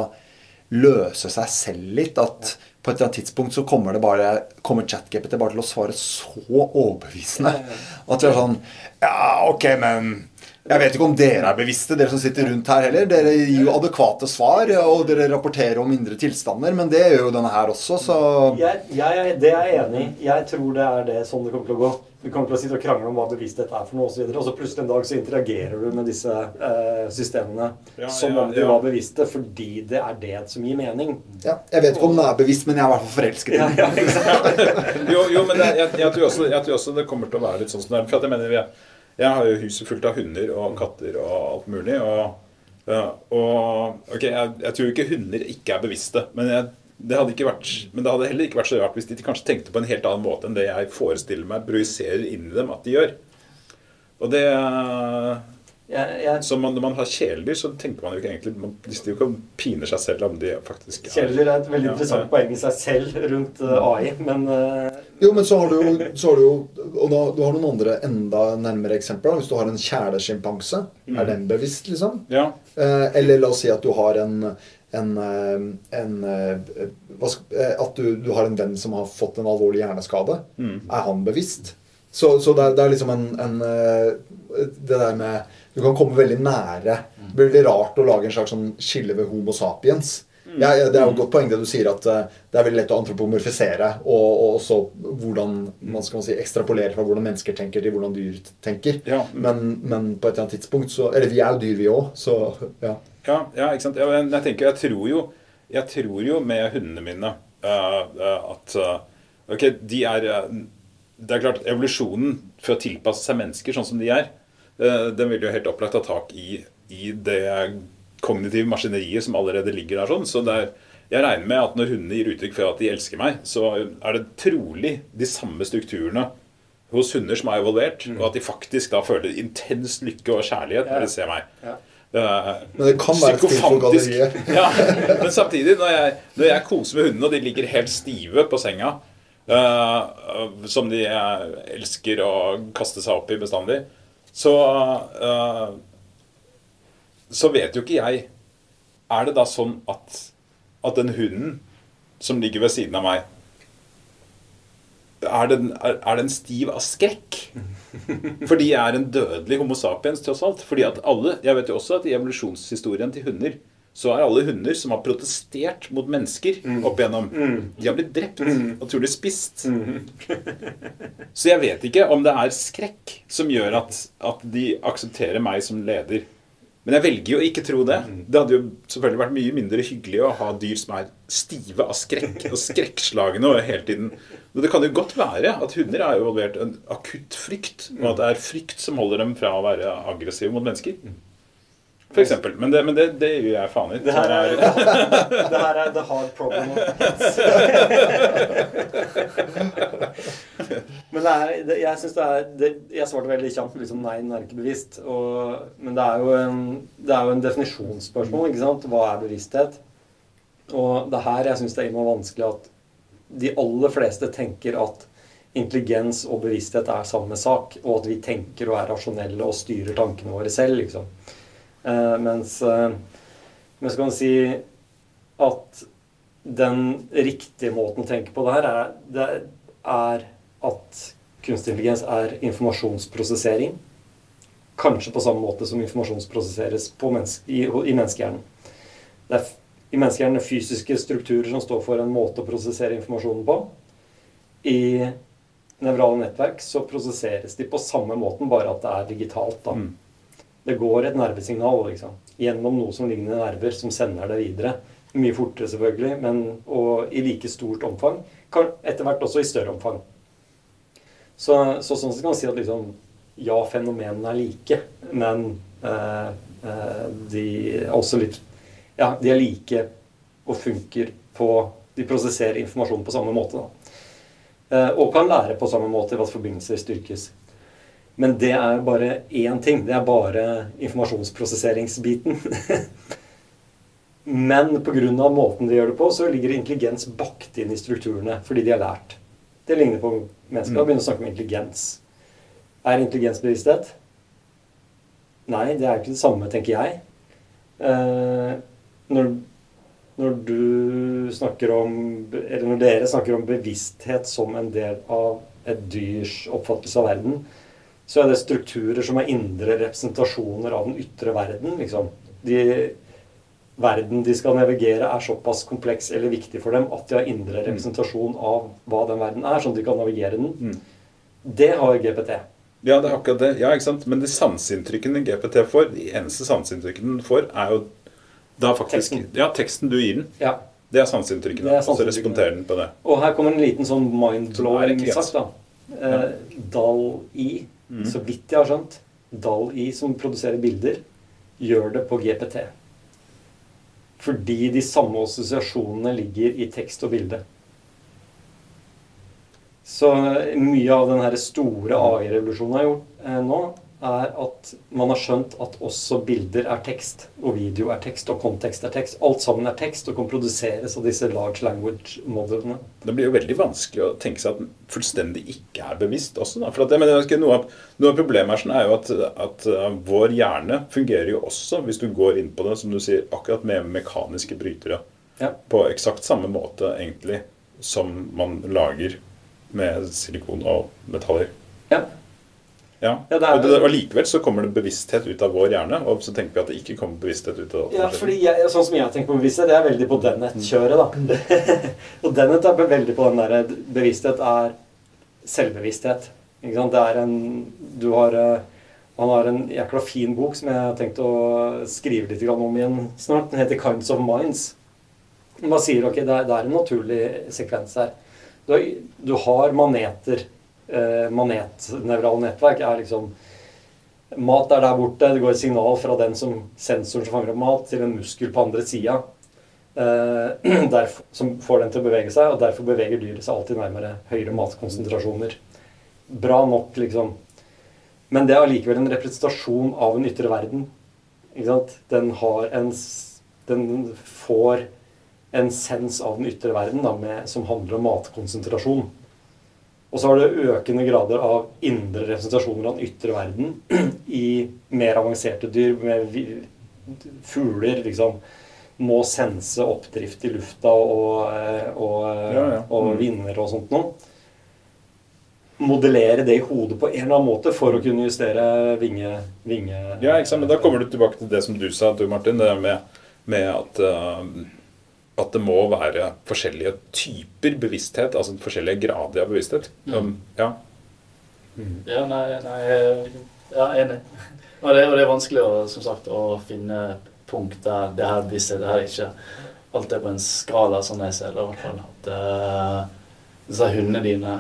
løse seg selv litt. At på et eller annet tidspunkt så kommer det bare Kommer ChatGPT bare til å svare så overbevisende. At vi er sånn Ja, ok, men jeg vet ikke om dere er bevisste, dere som sitter rundt her heller. Dere gir jo adekvate svar, og dere rapporterer om indre tilstander. Men det gjør jo denne her også, så Jeg, jeg, det er jeg enig i. Jeg tror det er det sånn det kommer til å gå. Vi kommer til å sitte og krangle om hva bevissthet er for noe osv. Og, og så plutselig en dag så interagerer du med disse eh, systemene Ja, som ja, de ja. var bevisste, fordi det er det som gir mening. ja, Jeg vet ikke om den er bevisst, men jeg er i hvert fall forelsket i den. ikke? Jo, jo men jeg, jeg, tror også, jeg tror også det kommer til å være litt sånn som det er. For jeg mener, vi er, jeg har jo huset fullt av hunder og katter og alt mulig. Og, og ok, jeg, jeg tror ikke hunder ikke er bevisste. Men, jeg, det hadde ikke vært, men det hadde heller ikke vært så rart hvis de kanskje tenkte på en helt annen måte enn det jeg forestiller meg, projiserer inn i dem at de gjør. Og det Jeg, jeg, Så man, når man har kjæledyr, så tenker man jo ikke egentlig Man visste jo ikke piner seg selv om de faktisk er Kjæledyr er et veldig Ja, interessant ja. poeng i seg selv rundt eh, AI, men eh, Jo, men så har du jo, så har du jo Og da, du har noen andre enda nærmere eksempler. Hvis du har en kjælesjimpanse, er den bevisst, liksom? Ja. Eh, eller la oss si at du har en, en, eh, en eh, eh, At du, du har en venn som har fått en alvorlig hjerneskade. Er han bevisst? Så, så det, er, det er liksom en, en Det der med Du kan komme veldig nære. Det blir veldig rart å lage en slags sånn skille ved Homo sapiens. Ja, ja, det er jo et godt poeng det du sier, at det er veldig lett å antropomorfisere. Og, og også hvordan man skal si, ekstrapolere fra hvordan mennesker tenker til hvordan dyr tenker. Ja. Men, men på et eller annet tidspunkt så Eller vi er jo dyr, vi òg, så ja. Ja, ja, ikke sant. Ja, men jeg tenker, jeg tror jo, jeg tror jo med hundene mine uh, at uh, Ok, de er uh, Det er klart, evolusjonen for å tilpasse seg mennesker sånn som de er, den vil jo helt opplagt ta tak i, i det kognitive maskineriet som allerede ligger der sånn. Så det er, jeg regner med at når hundene gir uttrykk for at de elsker meg, så er det trolig de samme strukturene hos hunder som er evolvert, og at de faktisk da føler intens lykke og kjærlighet når de ser meg. Ja. Men det kan være et for Psykofantisk. galleriet. Ja, men samtidig, når jeg, når jeg koser med hundene, og de ligger helt stive på senga, uh, som de eh, elsker å kaste seg opp i bestandig, så uh, Så vet jo ikke jeg Er det da sånn at, at den hunden som ligger ved siden av meg er det, er, er en stiv av skrekk? Fordi jeg er en dødelig homo sapiens, tross alt. Fordi at alle, Jeg vet jo også at i evolusjonshistorien til hunder så er alle hunder som har protestert mot mennesker opp igjennom, de har blitt drept og trolig spist. Så jeg vet ikke om det er skrekk som gjør at, at de aksepterer meg som leder. Men jeg velger jo ikke tro det. Det hadde jo selvfølgelig vært mye mindre hyggelig å ha dyr som er stive av skrekk og skrekkslagne og hele tiden det kan jo godt være at hunder er involvert en akutt frykt, og at det er frykt som holder dem fra å være aggressive mot mennesker. For eksempel. Men det, men det, det gir jeg faen i. Det her er, det her er the hard problem of pets. Men er, jeg synes det er Jeg svarte veldig kjapt liksom nei, den er ikke bevisst. Og, men det er, jo en, det er jo en definisjonsspørsmål. ikke sant? Hva er bevissthet? Og det er her jeg syns det er vanskelig at de aller fleste tenker at intelligens og bevissthet er samme sak, og at vi tenker og er rasjonelle og styrer tankene våre selv. liksom. Eh, mens eh, Men så man si at den riktige måten å tenke på det her er, det er at kunstig intelligens er informasjonsprosessering. Kanskje på samme måte som informasjonsprosesseres menneske, i, i menneskehjernen. Det er i menneskehjernen er fysiske strukturer som står for en måte å prosessere informasjonen på. I nevrale nettverk så prosesseres de på samme måten, bare at det er digitalt. da. Mm. Det går et nervesignal liksom, gjennom noe som ligner nerver, som sender det videre. Mye fortere, selvfølgelig, men og i like stort omfang. Kan etter hvert også i større omfang. Så, så sånn sett kan man si at liksom, ja, fenomenene er like, men eh, eh, de er også litt Ja, de er like og funker på De prosesserer informasjon på samme måte. da. Eh, og kan lære på samme måte ved at forbindelser styrkes. Men det er bare én ting. Det er bare informasjonsprosesseringsbiten. Men pga. måten de gjør det på, så ligger intelligens bakt inn i strukturene fordi de har lært. Det ligner på mennesker. Da begynner å snakke om intelligens. Er intelligens bevissthet? Nei, det er ikke det samme, tenker jeg. Når, når du snakker om Eller når dere snakker om bevissthet som en del av et dyrs oppfattelse av verden, så er det strukturer som er indre representasjoner av den ytre verden. liksom. De, verden de skal navigere, er såpass kompleks eller viktig for dem at de har indre representasjon av hva den verden er, sånn at de kan navigere den. Mm. Det har GPT. Ja, det er akkurat det. Ja, ikke sant? Men de sanseinntrykkene GPT får, de eneste sanseinntrykkene den får, er jo faktisk Teksten. Ja, teksten du gir den. Ja. Det er sanseinntrykkene. Er Og så responderer den på det. Og her kommer en liten sånn er mind-blowing sak, da. Eh, Dal-I, Mm. så vidt jeg har skjønt, Dal-I som produserer bilder, gjør det på GPT. Fordi de samme assosiasjonene ligger i tekst og bilde. Så mye av den her store AI-revolusjonen har gjort eh, nå, er at man har skjønt at også bilder er tekst, og video er tekst, og kontekst er tekst. Alt sammen er tekst og kan produseres av disse large language-modellene. Det blir jo veldig vanskelig å tenke seg at fullstendig ikke er bevisst også. Da. For at, mener, noe, av, noe av problemet her sånn er jo at, at uh, vår hjerne fungerer jo også, hvis du går inn på det, som du sier, akkurat med mekaniske brytere. Ja. På eksakt samme måte egentlig som man lager med silikon og metaller. Ja. Ja, Ja, det er- og, det, og likevel så kommer det bevissthet ut av vår hjerne, og så tenker vi at det ikke kommer bevissthet ut av Ja, fordi jeg, sånn som jeg tenker på bevissthet, det er veldig på Dennett-kjøret, da. og Dennett er veldig på den derre bevissthet er selvbevissthet. Ikke sant? Det er en Du har eh, Han har en jækla fin bok som jeg har tenkt å skrive litt om igjen snart. Den heter 'Kinds of Minds'. Man sier ok, det er, det er en naturlig sekvens her. Du har, du har maneter. Eh, Manetnevrale nettverk er liksom Mat er der borte. Det går et signal fra den som sensoren som fanger opp mat, til en muskel på andre sida. Eh, som får den til å bevege seg, og derfor beveger dyret seg alltid nærmere høyere matkonsentrasjoner. Bra nok, liksom. Men det er allikevel en representasjon av en ytre verden. Den en Den får en sens av den ytre verden da, med, som handler om matkonsentrasjon. Og så har du økende grader av indre representasjoner av den ytre verden i mer avanserte dyr. Med fugler liksom må sense oppdrift i lufta og, og, Ja, ja. og Mm. vinder og sånt noe. Modellere det i hodet på en eller annen måte for å kunne justere vinge... vinge Ja, ikke sant? Men da kommer du tilbake til det som du sa, du Martin, det med, med at, uh, at det må være forskjellige typer bevissthet, altså forskjellige grader av bevissthet. Um, ja. Ja, nei, nei Ja, enig. Og det, og det er vanskelig å, som sagt, å finne punkt der det her bevissthet, det her ikke. Alt er på en skala, sånn jeg ser det. i hvert fall. At uh, disse hundene dine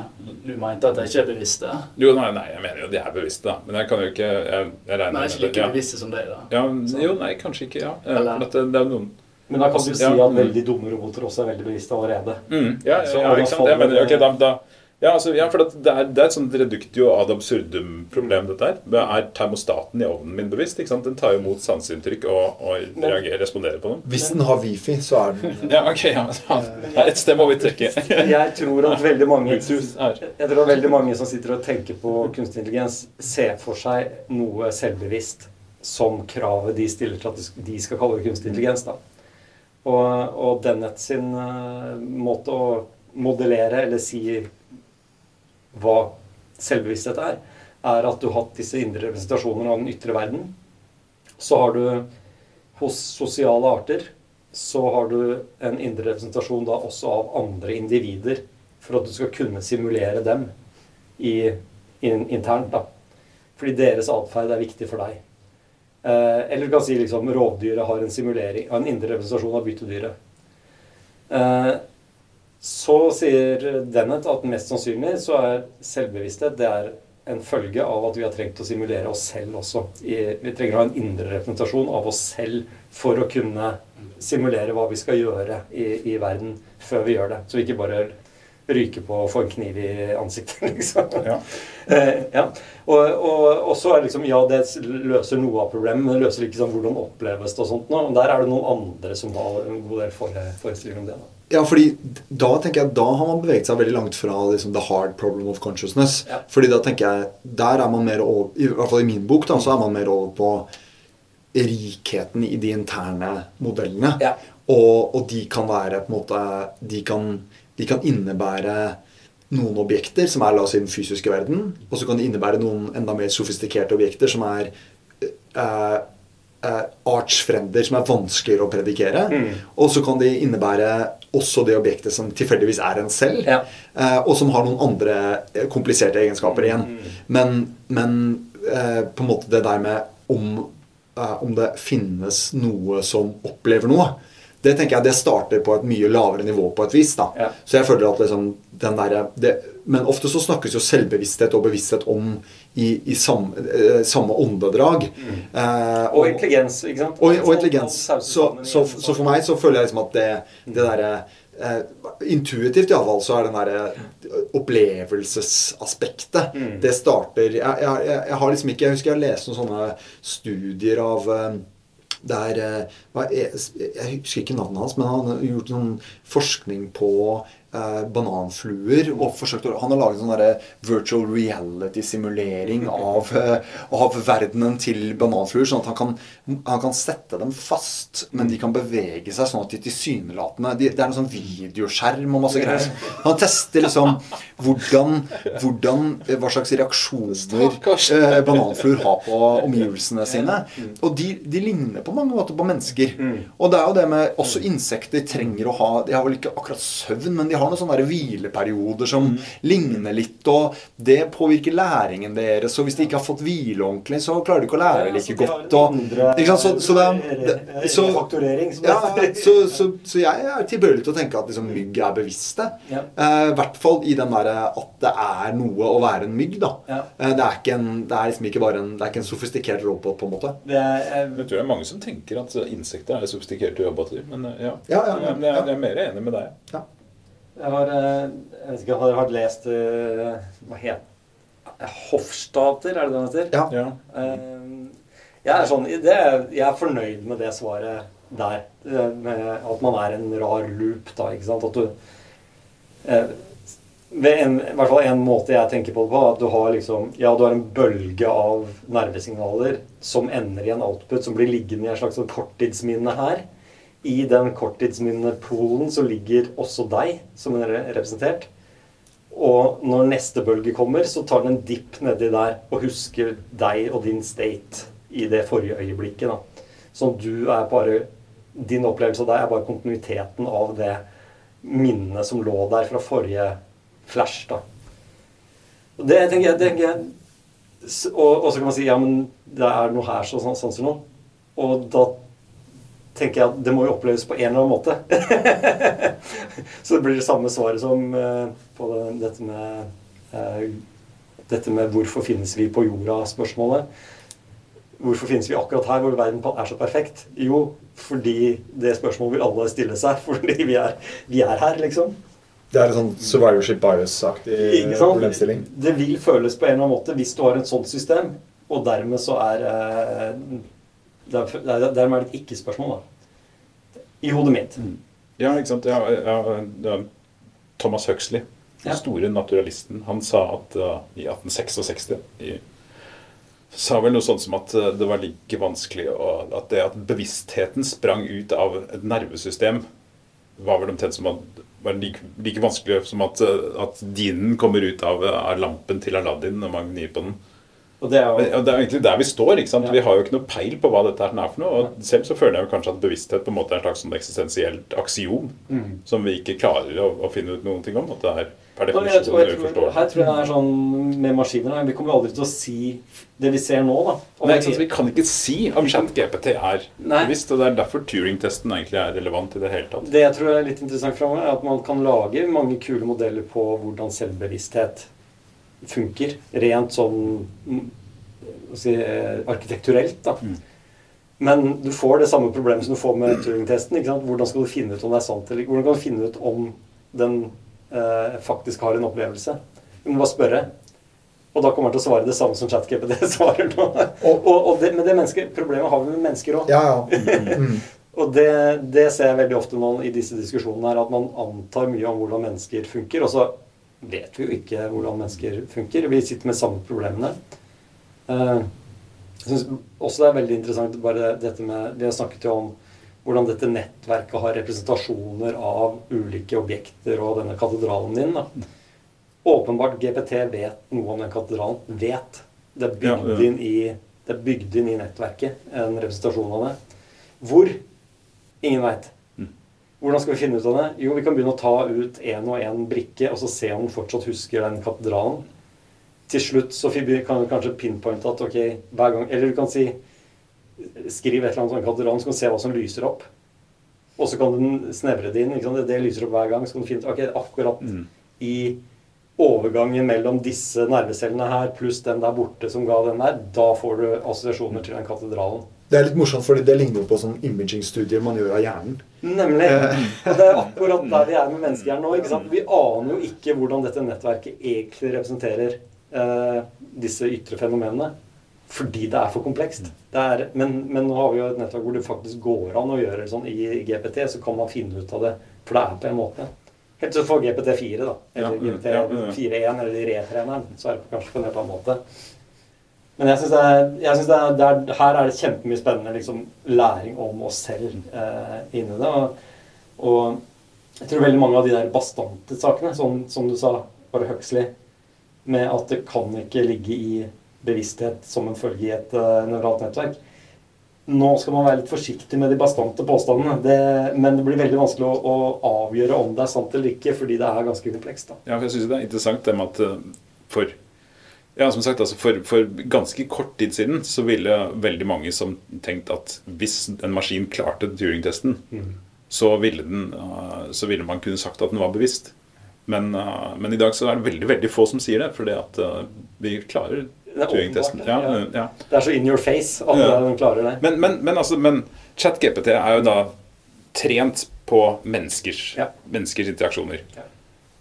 Du mente at de ikke er bevisste? Jo, nei, nei, jeg mener jo de er bevisste, da. Men jeg kan jo ikke Jeg, jeg regner Nei, med ikke like ja. bevisste som deg, da. Ja, jo, nei, kanskje ikke. ja. Eller- at det, det er noen Men da kan du si Ja, at veldig dumme roboter også er veldig bevisste allerede. mm, ja, Så ja, ikke sant? Jeg mener, det- da, da ja, altså, ja, for det, er, det er et sånt reductio ad absurdum-problem, dette her. Det Er termostaten i ovnen min bevisst? ikke sant? Den tar jo imot sanseinntrykk og, og reagerer, responderer på dem. Hvis den har wifi, så er den Ja, ok, ja, ja. Et sted må vi trekke. Jeg tror at veldig mange Jeg tror at veldig mange som sitter og tenker på kunstig intelligens, ser for seg noe selvbevisst som kravet de stiller til at de skal kalle det kunstig intelligens. da. Og, og Dennett sin eh, måte å modellere eller si hva selvbevissthet er, er at du har hatt disse indre representasjoner av den ytre verden. Så har du hos sosiale arter så har du en indre representasjon da også av andre individer for at du skal kunne simulere dem i, in, internt. da. Fordi deres atferd er viktig for deg. Eh, eller du kan si liksom rovdyret har en simulering en indre representasjon av byttedyret. Eh, så sier Dennett at mest sannsynlig så er selvbevissthet det er en følge av at vi har trengt å simulere oss selv også. Vi trenger å ha en indre representasjon av oss selv for å kunne simulere hva vi skal gjøre i, i verden før vi gjør det. Så vi ikke bare ryker på og få en kniv i ansiktet, liksom. Ja. Eh, ja. Og, og, og så er det liksom Ja, det løser noe av problemet, men det løser ikke sånn hvordan oppleves det og sånt noe. Der er det noen andre som har en god del fore- forestillinger om det. da. Ja, fordi da tenker jeg da har man beveget seg veldig langt fra liksom, the hard problem of consciousness. Ja. Fordi da tenker jeg Der er man mer over I hvert fall i min bok da, så er man mer over på rikheten i de interne modellene. Ja. Og, og de kan være på en måte De kan, de kan innebære noen objekter som er la oss i den fysiske verden, og så kan de innebære noen enda mer sofistikerte objekter som er eh, eh, artsfrender som er vanskeligere å predikere. Mm. Og så kan de innebære også det objektet som tilfeldigvis er en selv, Ja. eh, og som har noen andre eh, kompliserte egenskaper igjen. Mm. Men, men eh, på en måte det der med om, eh, om det finnes noe som opplever noe, det tenker jeg det starter på et mye lavere nivå på et vis. da. Ja. Så jeg føler at liksom den der, det, Men ofte så snakkes jo selvbevissthet og bevissthet om i, i samme, eh, samme åndedrag. Eh, Og intelligens, ikke sant? og, og intelligens. Alt- alt Så, så, så for meg så føler jeg liksom at det, det derre eh, Intuitivt iallfall så er den derre opplevelsesaspektet Mm. Det starter jeg, jeg, jeg, har liksom ikke Jeg husker jeg har lest noen sånne studier av eh, der eh, Jeg husker ikke navnet hans, men han har gjort noen forskning på eh, bananfluer. og forsøkt å, Han har laget sånn derre virtual reality-simulering av, eh, av verdenen til bananfluer. Sånn at han kan, han kan sette dem fast, men de kan bevege seg sånn at de tilsynelatende de, Det er en sånn videoskjerm og masse greier. Han tester liksom hvordan, hvordan Hva slags reaksjoner eh, bananfluer har på omgivelsene sine. Og de, de ligner på mange måter på mennesker. Og det er jo det med Også insekter trenger å ha De har vel ikke akkurat søvn, men de har noen sånne der hvileperioder som ligner litt. Og det påvirker læringen deres. Og hvis de ikke har fått hvile ordentlig, så klarer de ikke å lære like godt. Og, ikke sant? Så, så, det, er- det, så, fakturering, ja, så, så, så jeg er tilbøyelig til å tenke at liksom, mygg er bevisste. Ja. Eh, I hvert fall i den derre at det er noe å være en mygg. da Ja. Eh, det, er ikke en, det er liksom ikke bare en Det er ikke en sofistikert robot, på en måte. Det er, Jeg tror det er mange som tenker at insekter er sofistikerte robåter. Men eh, ja, Ja, ja, ja. Jeg, jeg, jeg er mer enig med deg. Ja. Jeg har, eh, jeg vet ikke, har, har lest eh, Hva heter Hofstater, er det det han heter? Ja. Ja. Eh, Jeg er, sånn, det, er- jeg er fornøyd med det svaret der. Med at man er en rar loop, da. ikke sant? At du eh, ved en, I hvert fall en måte jeg tenker på det på, at du har liksom Ja, du har en bølge av nervesignaler som ender i en output som blir liggende i en slags sånn korttidsminne her. I den korttidsminnepolen så ligger også deg som er representert. Og når neste bølge kommer, så tar den en dipp nedi der og husker deg og din state i det forrige øyeblikket. da. Så du er bare Din opplevelse av deg er bare kontinuiteten av det minnet som lå der fra forrige flash. da. Og det tenker jeg, tenker jeg Og, og så kan man si ja, men det er noe her så, sånn, sånn som sånn. Og da tenker jeg at det må jo oppleves på en eller annen måte. så det blir det samme svaret som eh, på det, dette med eh, dette med 'hvorfor finnes vi på jorda?'-spørsmålet. Hvorfor finnes vi akkurat her hvor verden er så perfekt? Jo, fordi det spørsmålet vil alle stille seg. Fordi vi er, vi er her, liksom. Det er en sånn survivorship bias-aktig problemstilling. Det vil føles på en eller annen måte hvis du har et sånt system, og dermed så er eh, der- der- Dermed er det et ikke-spørsmål, da. I hodet mitt. Ja, ikke sant. Ja, ja. Thomas Huxley, den store naturalisten, han sa at uh, i 1866 i, sa vel noe sånt som at uh, det var like vanskelig å, at det at bevisstheten sprang ut av et nervesystem, var vel omtrent som at var like, like vanskelig som at, uh, at dinen kommer ut av, av lampen til Aladdin når man gnir på den. Og det er jo Det er egentlig der vi står. ikke sant? Ja. Vi har jo ikke noe peil på hva dette her er for noe. og Selv så føler jeg jo kanskje at bevissthet på en måte er et slags sånn eksistensielt aksiom Mm. som vi ikke klarer å, å finne ut noen ting om. At det er per Og jeg, definisjon og jeg tror, uforståelig. her tror jeg det er sånn med maskiner Vi kommer aldri til å si det vi ser nå, da. Nei, ikke sant? Vi kan ikke si om ChatGPT er Nei. bevisst, og det er derfor Turing-testen egentlig er relevant i det hele tatt. Det jeg tror er litt interessant framover, er at man kan lage mange kule modeller på hvordan selvbevissthet funker. Rent sånn mm, si, eh, arkitekturelt, da. Mm. Men du får det samme problemet som du får med Turing-testen. ikke sant? Hvordan skal du finne ut om det er sant, eller hvordan kan du finne ut om den eh, faktisk har en opplevelse? Du må bare spørre. Og da kommer han til å svare det samme som ChatGPT svarer nå. Og, og, og det, men det menneske, problemet har vi med mennesker òg. Ja, ja. Mm. Og det, det ser jeg veldig ofte nå i disse diskusjonene her, at man antar mye om hvordan mennesker funker, og så vet vi jo ikke hvordan mennesker funker. Vi sitter med samme problemene. Eh, Jeg syns også det er veldig interessant bare dette med Vi har snakket jo om hvordan dette nettverket har representasjoner av ulike objekter og denne katedralen din. da. Åpenbart GPT vet noe om den katedralen. Vet. Det er Ja, bygd ja. inn i det er bygd inn i nettverket, en representasjon av det. Hvor? Ingen veit. Hvordan skal vi finne ut av det? Jo, vi kan begynne å ta ut én og én brikke, og så se om den fortsatt husker den katedralen. Til slutt så kan du kanskje pinpointe at ok, hver gang Eller du kan si Skriv et eller annet om katedralen, så kan du se hva som lyser opp. Og så kan du snevre det inn. Det, det lyser opp hver gang. Så kan du finne ok, akkurat Mm. i overgangen mellom disse nervecellene her pluss den der borte som ga den der, da får du assosiasjoner til den katedralen. Det er litt morsomt, fordi det ligner jo på sånn imaging-studier man gjør av hjernen. Nemlig. Og det er akkurat der vi er med menneskehjernen nå. ikke sant? Vi aner jo ikke hvordan dette nettverket egentlig representerer eh, disse ytre fenomenene. Fordi det er for komplekst. Det er, men, men nå har vi jo et nettverk hvor det faktisk går an å gjøre det sånn i GPT, så kan man finne ut av det. For det er på en måte. Helt til du får GPT4, da. Eller Ja, mm, ja, ja. GPT4.1, eller retreneren. Så er det kanskje på en helt annen måte. Men jeg syns det jeg synes det er, det er Her er det kjempemye spennende liksom, læring om oss selv eh, inni det. Og, og jeg tror veldig mange av de der bastante sakene, sånn som du sa, bare Huxley, med at det kan ikke ligge i bevissthet som en følge i et uh, nevralt nettverk. Nå skal man være litt forsiktig med de bastante påstandene, det, men det blir veldig vanskelig å, å avgjøre om det er sant eller ikke, fordi det er ganske komplekst. Ja, for jeg synes det er interessant det med at eh, for ja, som sagt, altså for, for ganske kort tid siden så ville veldig mange som tenkt at hvis en maskin klarte Turing-testen, så, ville eh, så ville man kunne sagt at den var bevisst. Men, eh, men i dag så er det veldig veldig få som sier det, fordi at eh, vi klarer er Turing-testen. Ja, ja. Det er så in your face at Ja. den klarer det. Men, men, men, altså, men ChatGPT er jo da trent på menneskers, menneskers interaksjoner.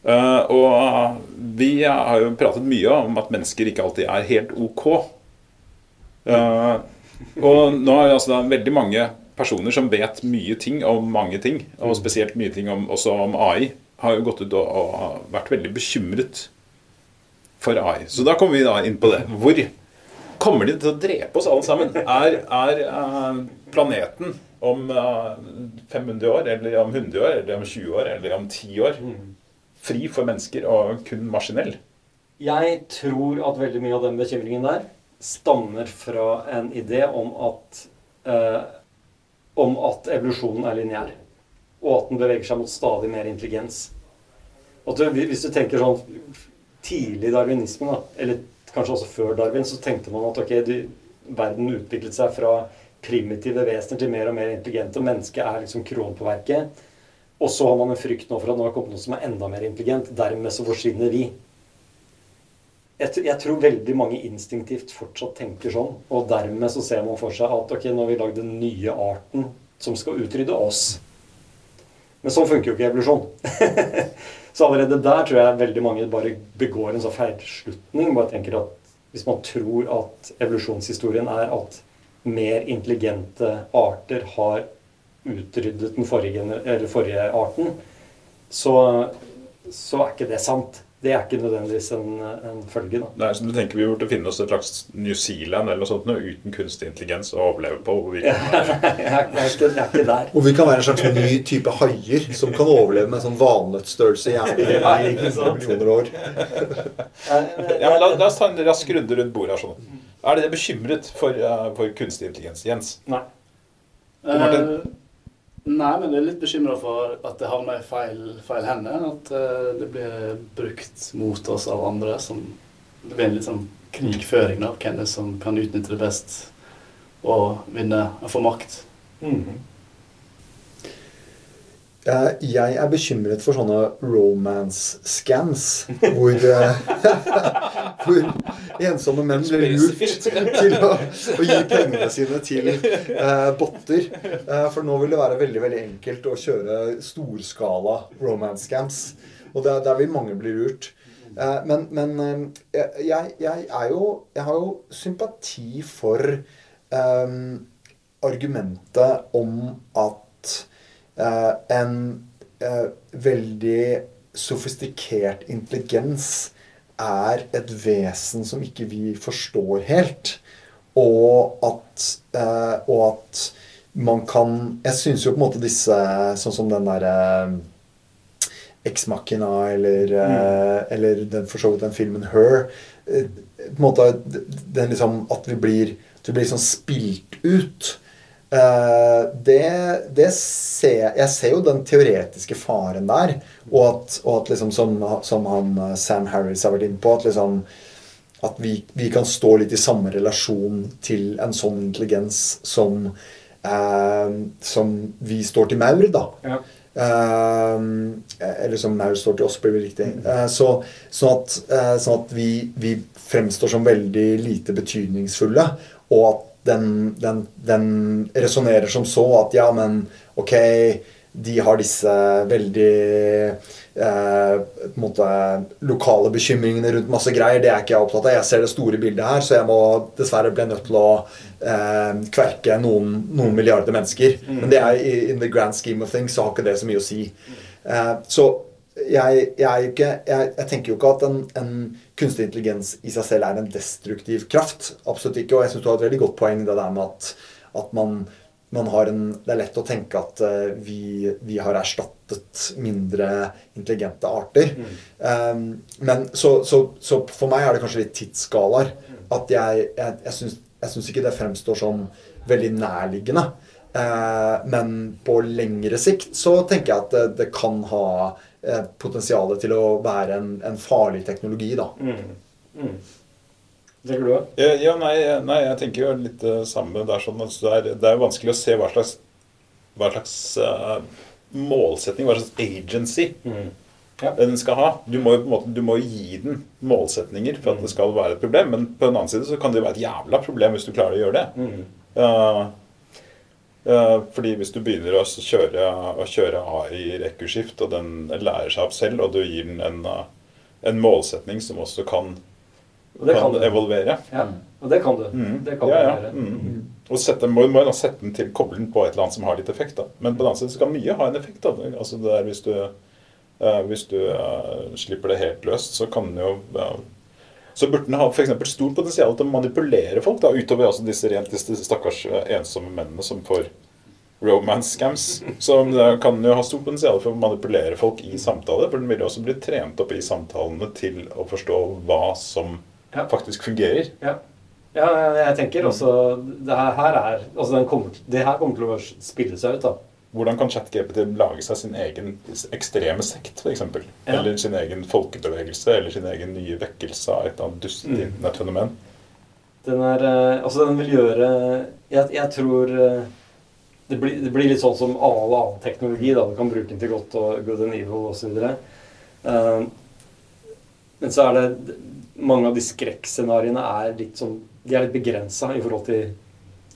Eh, og vi har jo pratet mye om at mennesker ikke alltid er helt ok. Eh, og nå er det altså veldig mange personer som vet mye ting om mange ting, og spesielt mye ting om, også om AI, har jo gått ut og, og vært veldig bekymret for AI. Så da kommer vi da inn på det. Hvor kommer de til å drepe oss alle sammen? Er, er uh, planeten om uh, 500 år, eller om 100 år, eller om 20 år, eller om 10 år fri for mennesker og kun maskinell? Jeg tror at veldig mye av den bekymringen der stammer fra en idé om at, eh, om at evolusjonen er lineær. Og at den beveger seg mot stadig mer intelligens. Du, hvis du tenker sånn tidlig darwinisme, da, eller kanskje også før Darwin, så tenkte man at ok, du, verden utviklet seg fra primitive vesener til mer og mer intelligente, og mennesket er liksom kronen på verket. Og så har man en frykt nå for at nå har kommet noe som er enda mer intelligent. Dermed så forsvinner vi. Jeg, tror veldig mange instinktivt fortsatt tenker sånn. Og dermed så ser man for seg at ok, nå har vi lagd den nye arten som skal utrydde oss. Men sånn funker jo ikke evolusjon. så allerede der tror jeg veldig mange bare begår en sånn feilslutning. Bare tenker at Hvis man tror at evolusjonshistorien er at mer intelligente arter har utryddet den forrige, forrige arten, så, så, er ikke det sant. Det er ikke nødvendigvis en, en følge. Da. Nei, så du tenker Vi burde finne oss et slags New Zealand eller noe sånt noe, uten kunstig intelligens å overleve på. Hvor vi kan være. jeg, er ikke, jeg er ikke der. Hvor vi kan være en slags ny type haier som kan overleve med en sånn valnøttstørrelse i millioner år. ja, men la, la, oss ta en rask runde rundt bordet her. sånn. Er dere bekymret for, uh, for kunstig intelligens? Jens? Nei. Uh, Nei, men jeg er litt bekymra for at det havner i feil, feil hender. At uh, det blir brukt mot oss av andre. Som, det blir en litt sånn krigføring av hvem som kan utnytte det best og vinne og få makt. Mm -hmm. Jeg er bekymret for sånne romance-scams hvor, eh, hvor ensomme menn blir lurt til å, å, gi pengene sine til uh, botter. Uh, for nå vil det være veldig veldig enkelt å kjøre storskala romance-scams. Og der, der, vil mange bli lurt. Uh, men, men jeg, jeg, er jo Jeg har jo sympati for um, argumentet om at Eh, en eh, veldig sofistikert intelligens er et vesen som ikke vi forstår helt. Og at, eh, og at man kan Jeg syns jo på en måte disse Sånn som den derre Ex Machina eller, mm. eller den, for så vidt den filmen Her. på en måte den liksom At vi blir, at vi blir sånn spilt ut. Eh, det, det ser, jeg ser jo den teoretiske faren der. Og at, og at liksom som, som, han eh, Sam Harris har vært inne på, at, liksom, at vi, vi, kan stå litt i samme relasjon til en sånn intelligens som, eh, som vi står til maur, da. Ja. Eh, eller som maur står til oss, blir det riktig. Eh, så, sånn at, sånn at vi, vi fremstår som veldig lite betydningsfulle. Og at den, den, den resonnerer som så at ja, men ok, de har disse veldig eh, på en måte, lokale bekymringene rundt masse greier. Det er ikke jeg opptatt av. Jeg ser det store bildet her, så jeg må dessverre bli nødt til å eh, kverke noen, noen, milliarder mennesker. Mm. Men det er in the grand scheme of things så har ikke det så mye å si. Eh, så jeg, jeg, ikke, jeg, jeg, tenker jo ikke at en, en, kunstig intelligens i seg selv er en destruktiv kraft. Absolutt ikke. Og jeg syns du har et veldig godt poeng det der med at, at man, man, har en Det er lett å tenke at uh, vi, vi, har erstattet mindre intelligente arter. Mm. Um, men så, så, så, for meg er det kanskje litt tidsskalaer. At jeg, jeg, jeg syns ikke det fremstår som veldig nærliggende. Uh, men på lengre sikt så tenker jeg at det, det kan ha potensialet til å være en, en farlig teknologi, da. Mm. Mm. Tenker du òg? Ja, nei, nei, jeg tenker jo litt det samme. Det er, sånn, det, er, det er vanskelig å se hva slags, hva slags uh, målsetning, hva slags agency mm. ja. den skal ha. Du må jo på en måte, du må gi den målsetninger for at det skal være et problem. Men på den annen side så kan det jo være et jævla problem hvis du klarer å gjøre det. Uh, fordi hvis du begynner å kjøre, å kjøre AI rekkurskift, og den lærer seg opp selv, og du gir den en, en målsetning som også kan, kan, kan evolvere Ja, og det kan du. Mm. Det kan ja, ja. Mm. Og sette, må, må sette den til koblen på et eller annet som har litt effekt. Da. Men på den annen side så kan mye ha en effekt. Da. Altså det er hvis du, uh, hvis du uh, slipper det helt løst, så kan den jo uh, så burde den ha for stort potensial til å manipulere folk, da, utover altså disse rent disse stakkars eh, ensomme mennene som får romance scams. Som kan jo ha stort potensial for å manipulere folk i samtale. For den vil jo også bli trent opp i samtalene til å forstå hva som ja. faktisk fungerer. Ja. ja. jeg tenker også det her, er, altså kommer, det her kommer til å spille seg ut. da Hvordan kan ChatGPT lage seg sin egen ekstreme sekt, f.eks.? Ja. Eller sin egen folkebevegelse, eller sin egen nye vekkelse av et eller annet dustent Mm. internettfenomen? Den er eh, Altså, den vil gjøre Jeg, jeg tror eh, det blir, det blir litt sånn som all annen teknologi. da, Du kan bruke den til godt og good and evil osv. Uh, men så er det Mange av de skrekkscenarioene er litt sånn De er litt begrensa i forhold til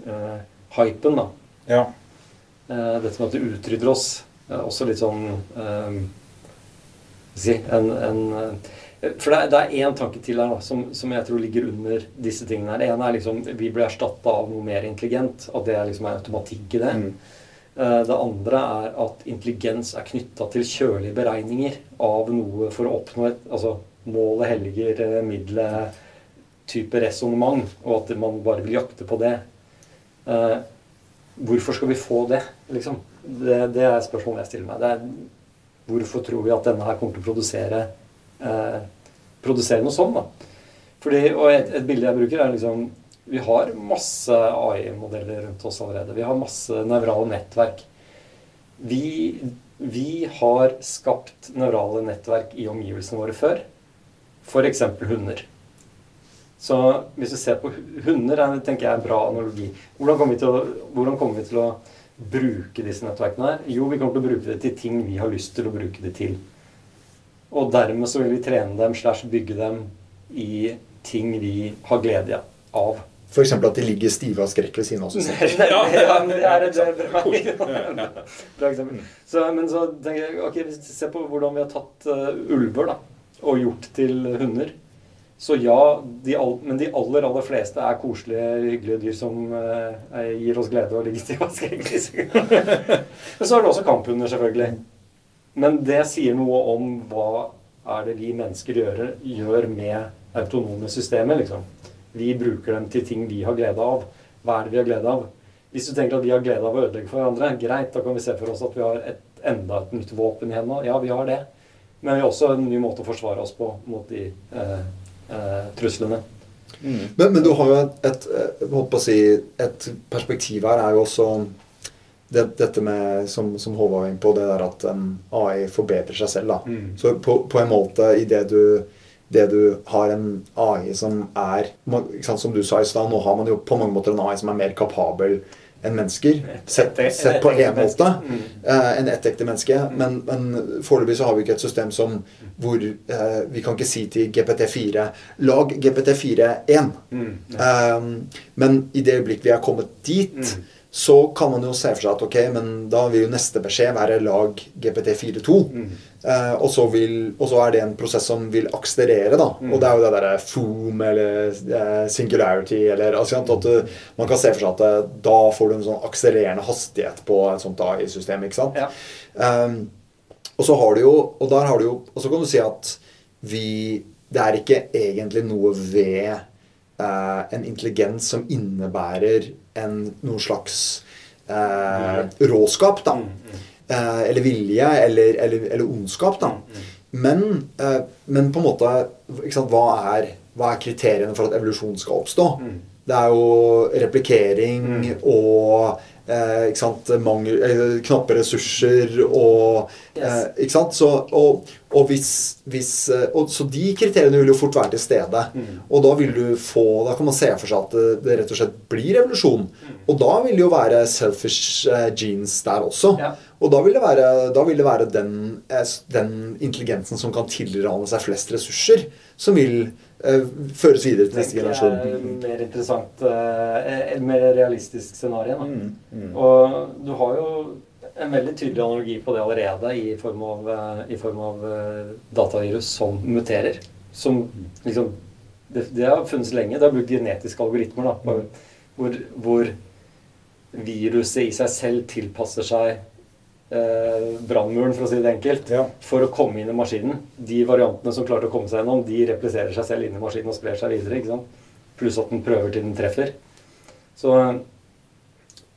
uh, hypen, da. Ja. Eh, dette med at det utrydder oss. også litt sånn eh, si, en, en, eh, For det er, én tanke til her da, som, som jeg tror ligger under disse tingene. her. Det ene er liksom vi blir erstatta av noe mer intelligent. At det er liksom er automatikk i det. Mm. Det andre er at intelligens er knytta til kjølige beregninger av noe for å oppnå et altså Målet helliger middelet type resonnement, og at man bare vil jakte på det. Hvorfor skal vi få det, liksom? Det, det er spørsmålet jeg stiller meg. Er, hvorfor tror vi at denne her kommer til å produsere, eh, produsere noe sånn, da? Fordi, og et, et bilde jeg bruker, er liksom Vi har masse AI-modeller rundt oss allerede. Vi har masse nevrale nettverk. Vi, vi har skapt nevrale nettverk i omgivelsene våre før. F.eks. hunder. Så hvis du ser på hunder, er, tenker jeg er en bra analogi. Hvordan kommer, vi til å, hvordan kommer vi til å bruke disse nettverkene her? Jo, vi kommer til å bruke det til ting vi har lyst til å bruke det til. Og dermed så vil vi trene dem slash bygge dem i ting vi har glede av. F.eks. at de ligger stive av skrekk ved siden av oss. ja, men det er et det bra, bra eksempel. Så, men så tenker jeg, ok, ser på hvordan vi har tatt uh, ulver da, og gjort til hunder. Så ja, de all, men de aller aller fleste er koselige, hyggelige dyr som eh, gir oss glede og ligger til oss. men så er det også kamphunder, selvfølgelig. Men det sier noe om hva er det vi mennesker gjør, gjør med autonome systemer. liksom. Vi bruker dem til ting vi har glede av. Hva er det vi har glede av? Hvis du tenker at vi har glede av å ødelegge for hverandre, greit, da kan vi se for oss at vi har et, enda et nytt våpen i hendene. Ja, vi har det. Men vi har også en ny måte å forsvare oss på mot de eh, eh, truslene. Men, men du har jo et, et, eh, å si, et perspektiv her er jo også det, dette med, som, som Håvard var inne på, det der at um, AI forbedrer seg selv. da. Mm. Så på, på en måte i det du, det du har en AI som er ikke sant, Som du sa i stad, nå har man jo på mange måter en AI som er mer kapabel enn mennesker. Sett, Et- et- sett på én en måte. menneske. Mm. eh, enn ett ekte menneske. Men, men foreløpig så har vi ikke et system som hvor eh, vi kan ikke si til GPT4 Lag GPT4-1. Mm. Um, men i det øyeblikk vi er kommet dit, Mm. Så kan man jo se for seg at ok, men da vil jo neste beskjed være lag GPT42. Mm. Eh, og, så vil, og så er det en prosess som vil akselerere, da. Mm. Og det er jo det derre foom eller eh, singularity eller altså, at du, Man kan se for seg at eh, da får du en sånn akselererende hastighet på et sånt AI-system. ikke sant? Ja. Um, og så har du jo Og der har du jo Og så kan du si at vi Det er ikke egentlig noe ved eh, en intelligens som innebærer en, noen slags eh, råskap, da. Mm. Eh, eller vilje, eller, eller, eller ondskap, da. Men, eh, men på en måte sant, hva, er, hva er kriteriene for at evolusjon skal oppstå? Mm. Det er jo replikering Mm. og eh, ikke sant, mangel, eh, knappe ressurser og eh, Ikke sant? Så, og, og hvis, hvis eh, og, Så de kriteriene vil jo fort være til stede. Mm. Og da vil du få Da kan man se for seg at det, det rett og slett blir revolusjon. Mm. Og da vil det jo være selfish eh, genes der også. Ja. Og da vil det være, vil det være den, eh, den intelligensen som kan tilrane seg flest ressurser, som vil føres videre til neste generasjon. Det er mer interessant, eh, et mer realistisk scenario. Mm, mm. Og du har jo en veldig tydelig analogi på det allerede i form av, eh, i form av eh, datavirus som muterer. Som liksom det, det har funnes lenge. Det har brukt genetiske algoritmer. da, hvor, hvor, hvor viruset i seg selv tilpasser seg eh, brannmuren, for å si det enkelt, Ja. for å komme inn i maskinen. De variantene som klarte å komme seg gjennom, de repliserer seg selv inn i maskinen og sprer seg videre. ikke sant? Pluss at den prøver til den treffer. Så,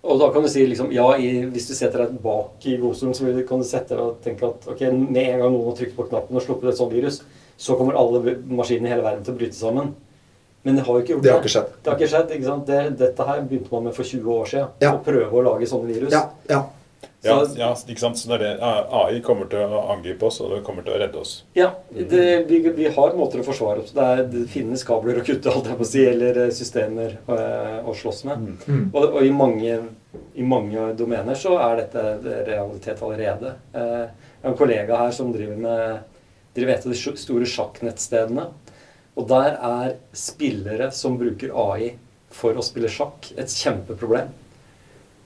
og da kan du si liksom, ja, i, hvis du setter deg bak i godstolen, så kan du sette deg og tenke at ok, med en gang noen har trykt på knappen og sluppet et sånt virus, så kommer alle maskinene i hele verden til å bryte sammen. Men det har jo ikke gjort Det har ikke skjedd. Det har ikke skjedd, ikke sant? Det, dette her begynte man med for 20 år siden. Ja. Å prøve å lage sånne virus. Ja, ja. Ja, Så- ja, ikke sant? Så det er det. AI kommer til å angripe oss, og det kommer til å redde oss. Ja, det, vi, vi har måter å forsvare oss det, er, det finnes kabler å kutte, holdt jeg på å si, eller eh, systemer å, å slåss med. Mm. Og, og i, mange, i mange domener så er dette realitet allerede. Eh, jeg har en kollega her som driver med driver et av de store sjakknettstedene. Og der er spillere som bruker AI for å spille sjakk, et kjempeproblem.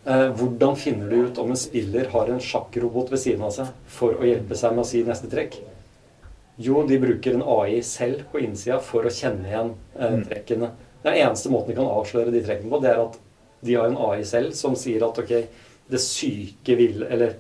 Eh, hvordan finner du ut om en spiller har en sjakkrobot ved siden av seg for å hjelpe seg med å si neste trekk? Jo, de bruker en AI selv på innsida for å kjenne igjen eh, Mm. trekkene. Den eneste måten de kan avsløre de trekkene på, det er at de har en AI selv som sier at ok, det syke vil Eller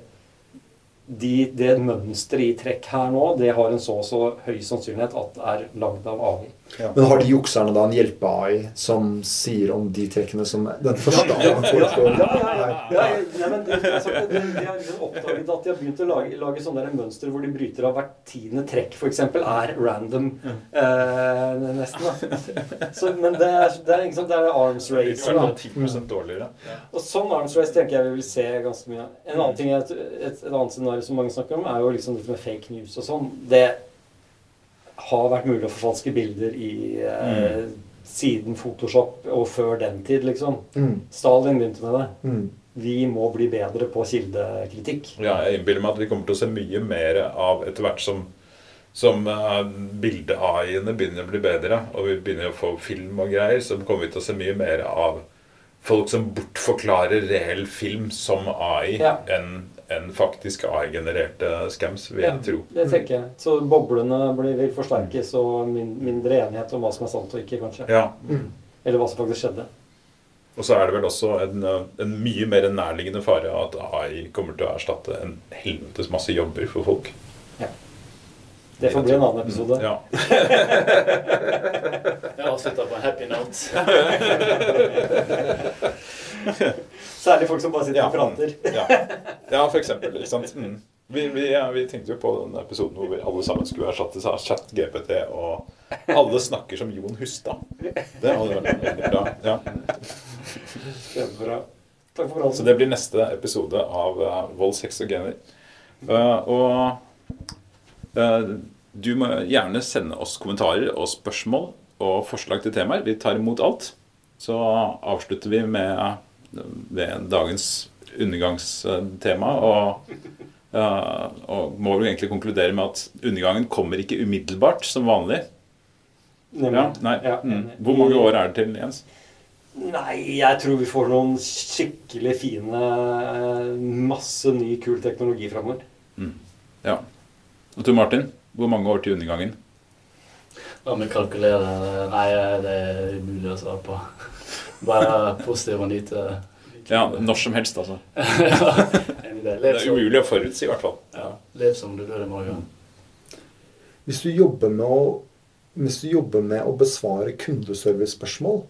de, det mønsteret i trekk her nå, det har en så og så høy sannsynlighet at det er lagd av AI. Men har de jukserne da en hjelpe-AI som sier om de trekkene som den første AI-en foreslår? Ja, ja, ja. ja, ja, ja men det, altså, de, de har liksom oppdaget at de har begynt å lage, lage sånne der mønstre hvor de bryter av hvert tiende trekk, f.eks., er random. Eh, nesten, da. Så, men det er, det er, liksom, det er arms race. Da. 10 dårligere. Og sånn arms race tenker jeg vi vil se ganske mye. En annen ting, er et, et, et annet scenario som mange snakker om, er jo liksom dette med fake news og sånn. Det har vært mulig å forfalske bilder i eh, siden Photoshop og før den tid, liksom. Mm. Stalin begynte med det. Mm. Vi må bli bedre på kildekritikk. Ja, jeg innbiller meg at vi kommer til å se mye mer av etter hvert som, som uh, bilde-AI-ene begynner å bli bedre, og vi begynner å få film og greier, så kommer vi til å se mye mer av folk som bortforklarer reell film som AI Ja. enn enn faktisk AI-genererte scams, vil jeg tro. Det tenker jeg. Så boblene blir, vil forsterkes, og min, mindre enighet om hva som er sant og ikke, kanskje. Ja. Eller hva som faktisk skjedde. Og så er det vel også en, en mye mer nærliggende fare at AI kommer til å erstatte en helvetes masse jobber for folk. Ja. Det får bli en annen episode. Ja. Jeg avslutter på en happy note. Særlig folk som bare sitter Ja. og prater. Ja, ja for eksempel. Ikke sant? Mm. Vi, vi, ja, vi tenkte jo på den episoden hvor vi alle sammen skulle erstattes av chat-GPT, og alle snakker som Jon Hustad. Det hadde vært veldig bra. Ja. Kjempebra. Takk for praten. Så det blir neste episode av uh, Vold, sex og gener. Uh, og uh, du må gjerne sende oss kommentarer og spørsmål og forslag til temaer. Vi tar imot alt. Så avslutter vi med, med dagens undergangstema. Og, og må vel egentlig konkludere med at undergangen kommer ikke umiddelbart, som vanlig. Nemlig. Ja, nei. Ja, Mm. Hvor mange år er det til, Jens? Nei, jeg tror vi får noen skikkelig fine eh, Masse ny, kul teknologi framover. Ja. Og Tor Martin, hvor mange år til undergangen? La meg kalkulere. Nei, det er umulig å svare på. Bare positiv og nyte. Ja, Når som helst, altså. Det er umulig å forutsi, i hvert fall. ja, lev som du dør i morgen. Hvis du jobber med å, hvis du jobber med å besvare kundeservice-spørsmål,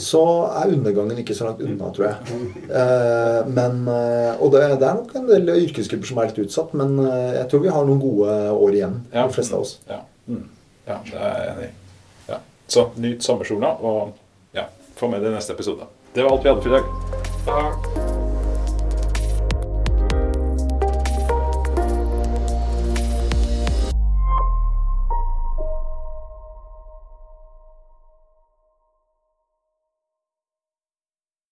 så er undergangen ikke så langt unna, tror jeg. Eh, men, eh, og det, det er nok en del yrkesgrupper som er litt utsatt, men eh, jeg tror vi har noen gode år igjen, Ja. de fleste av oss. Ja, mm. ja det er jeg enig i. Ja. Så nyt sommersola, og få med det i neste episode. Det var alt vi hadde for i dag. Ja.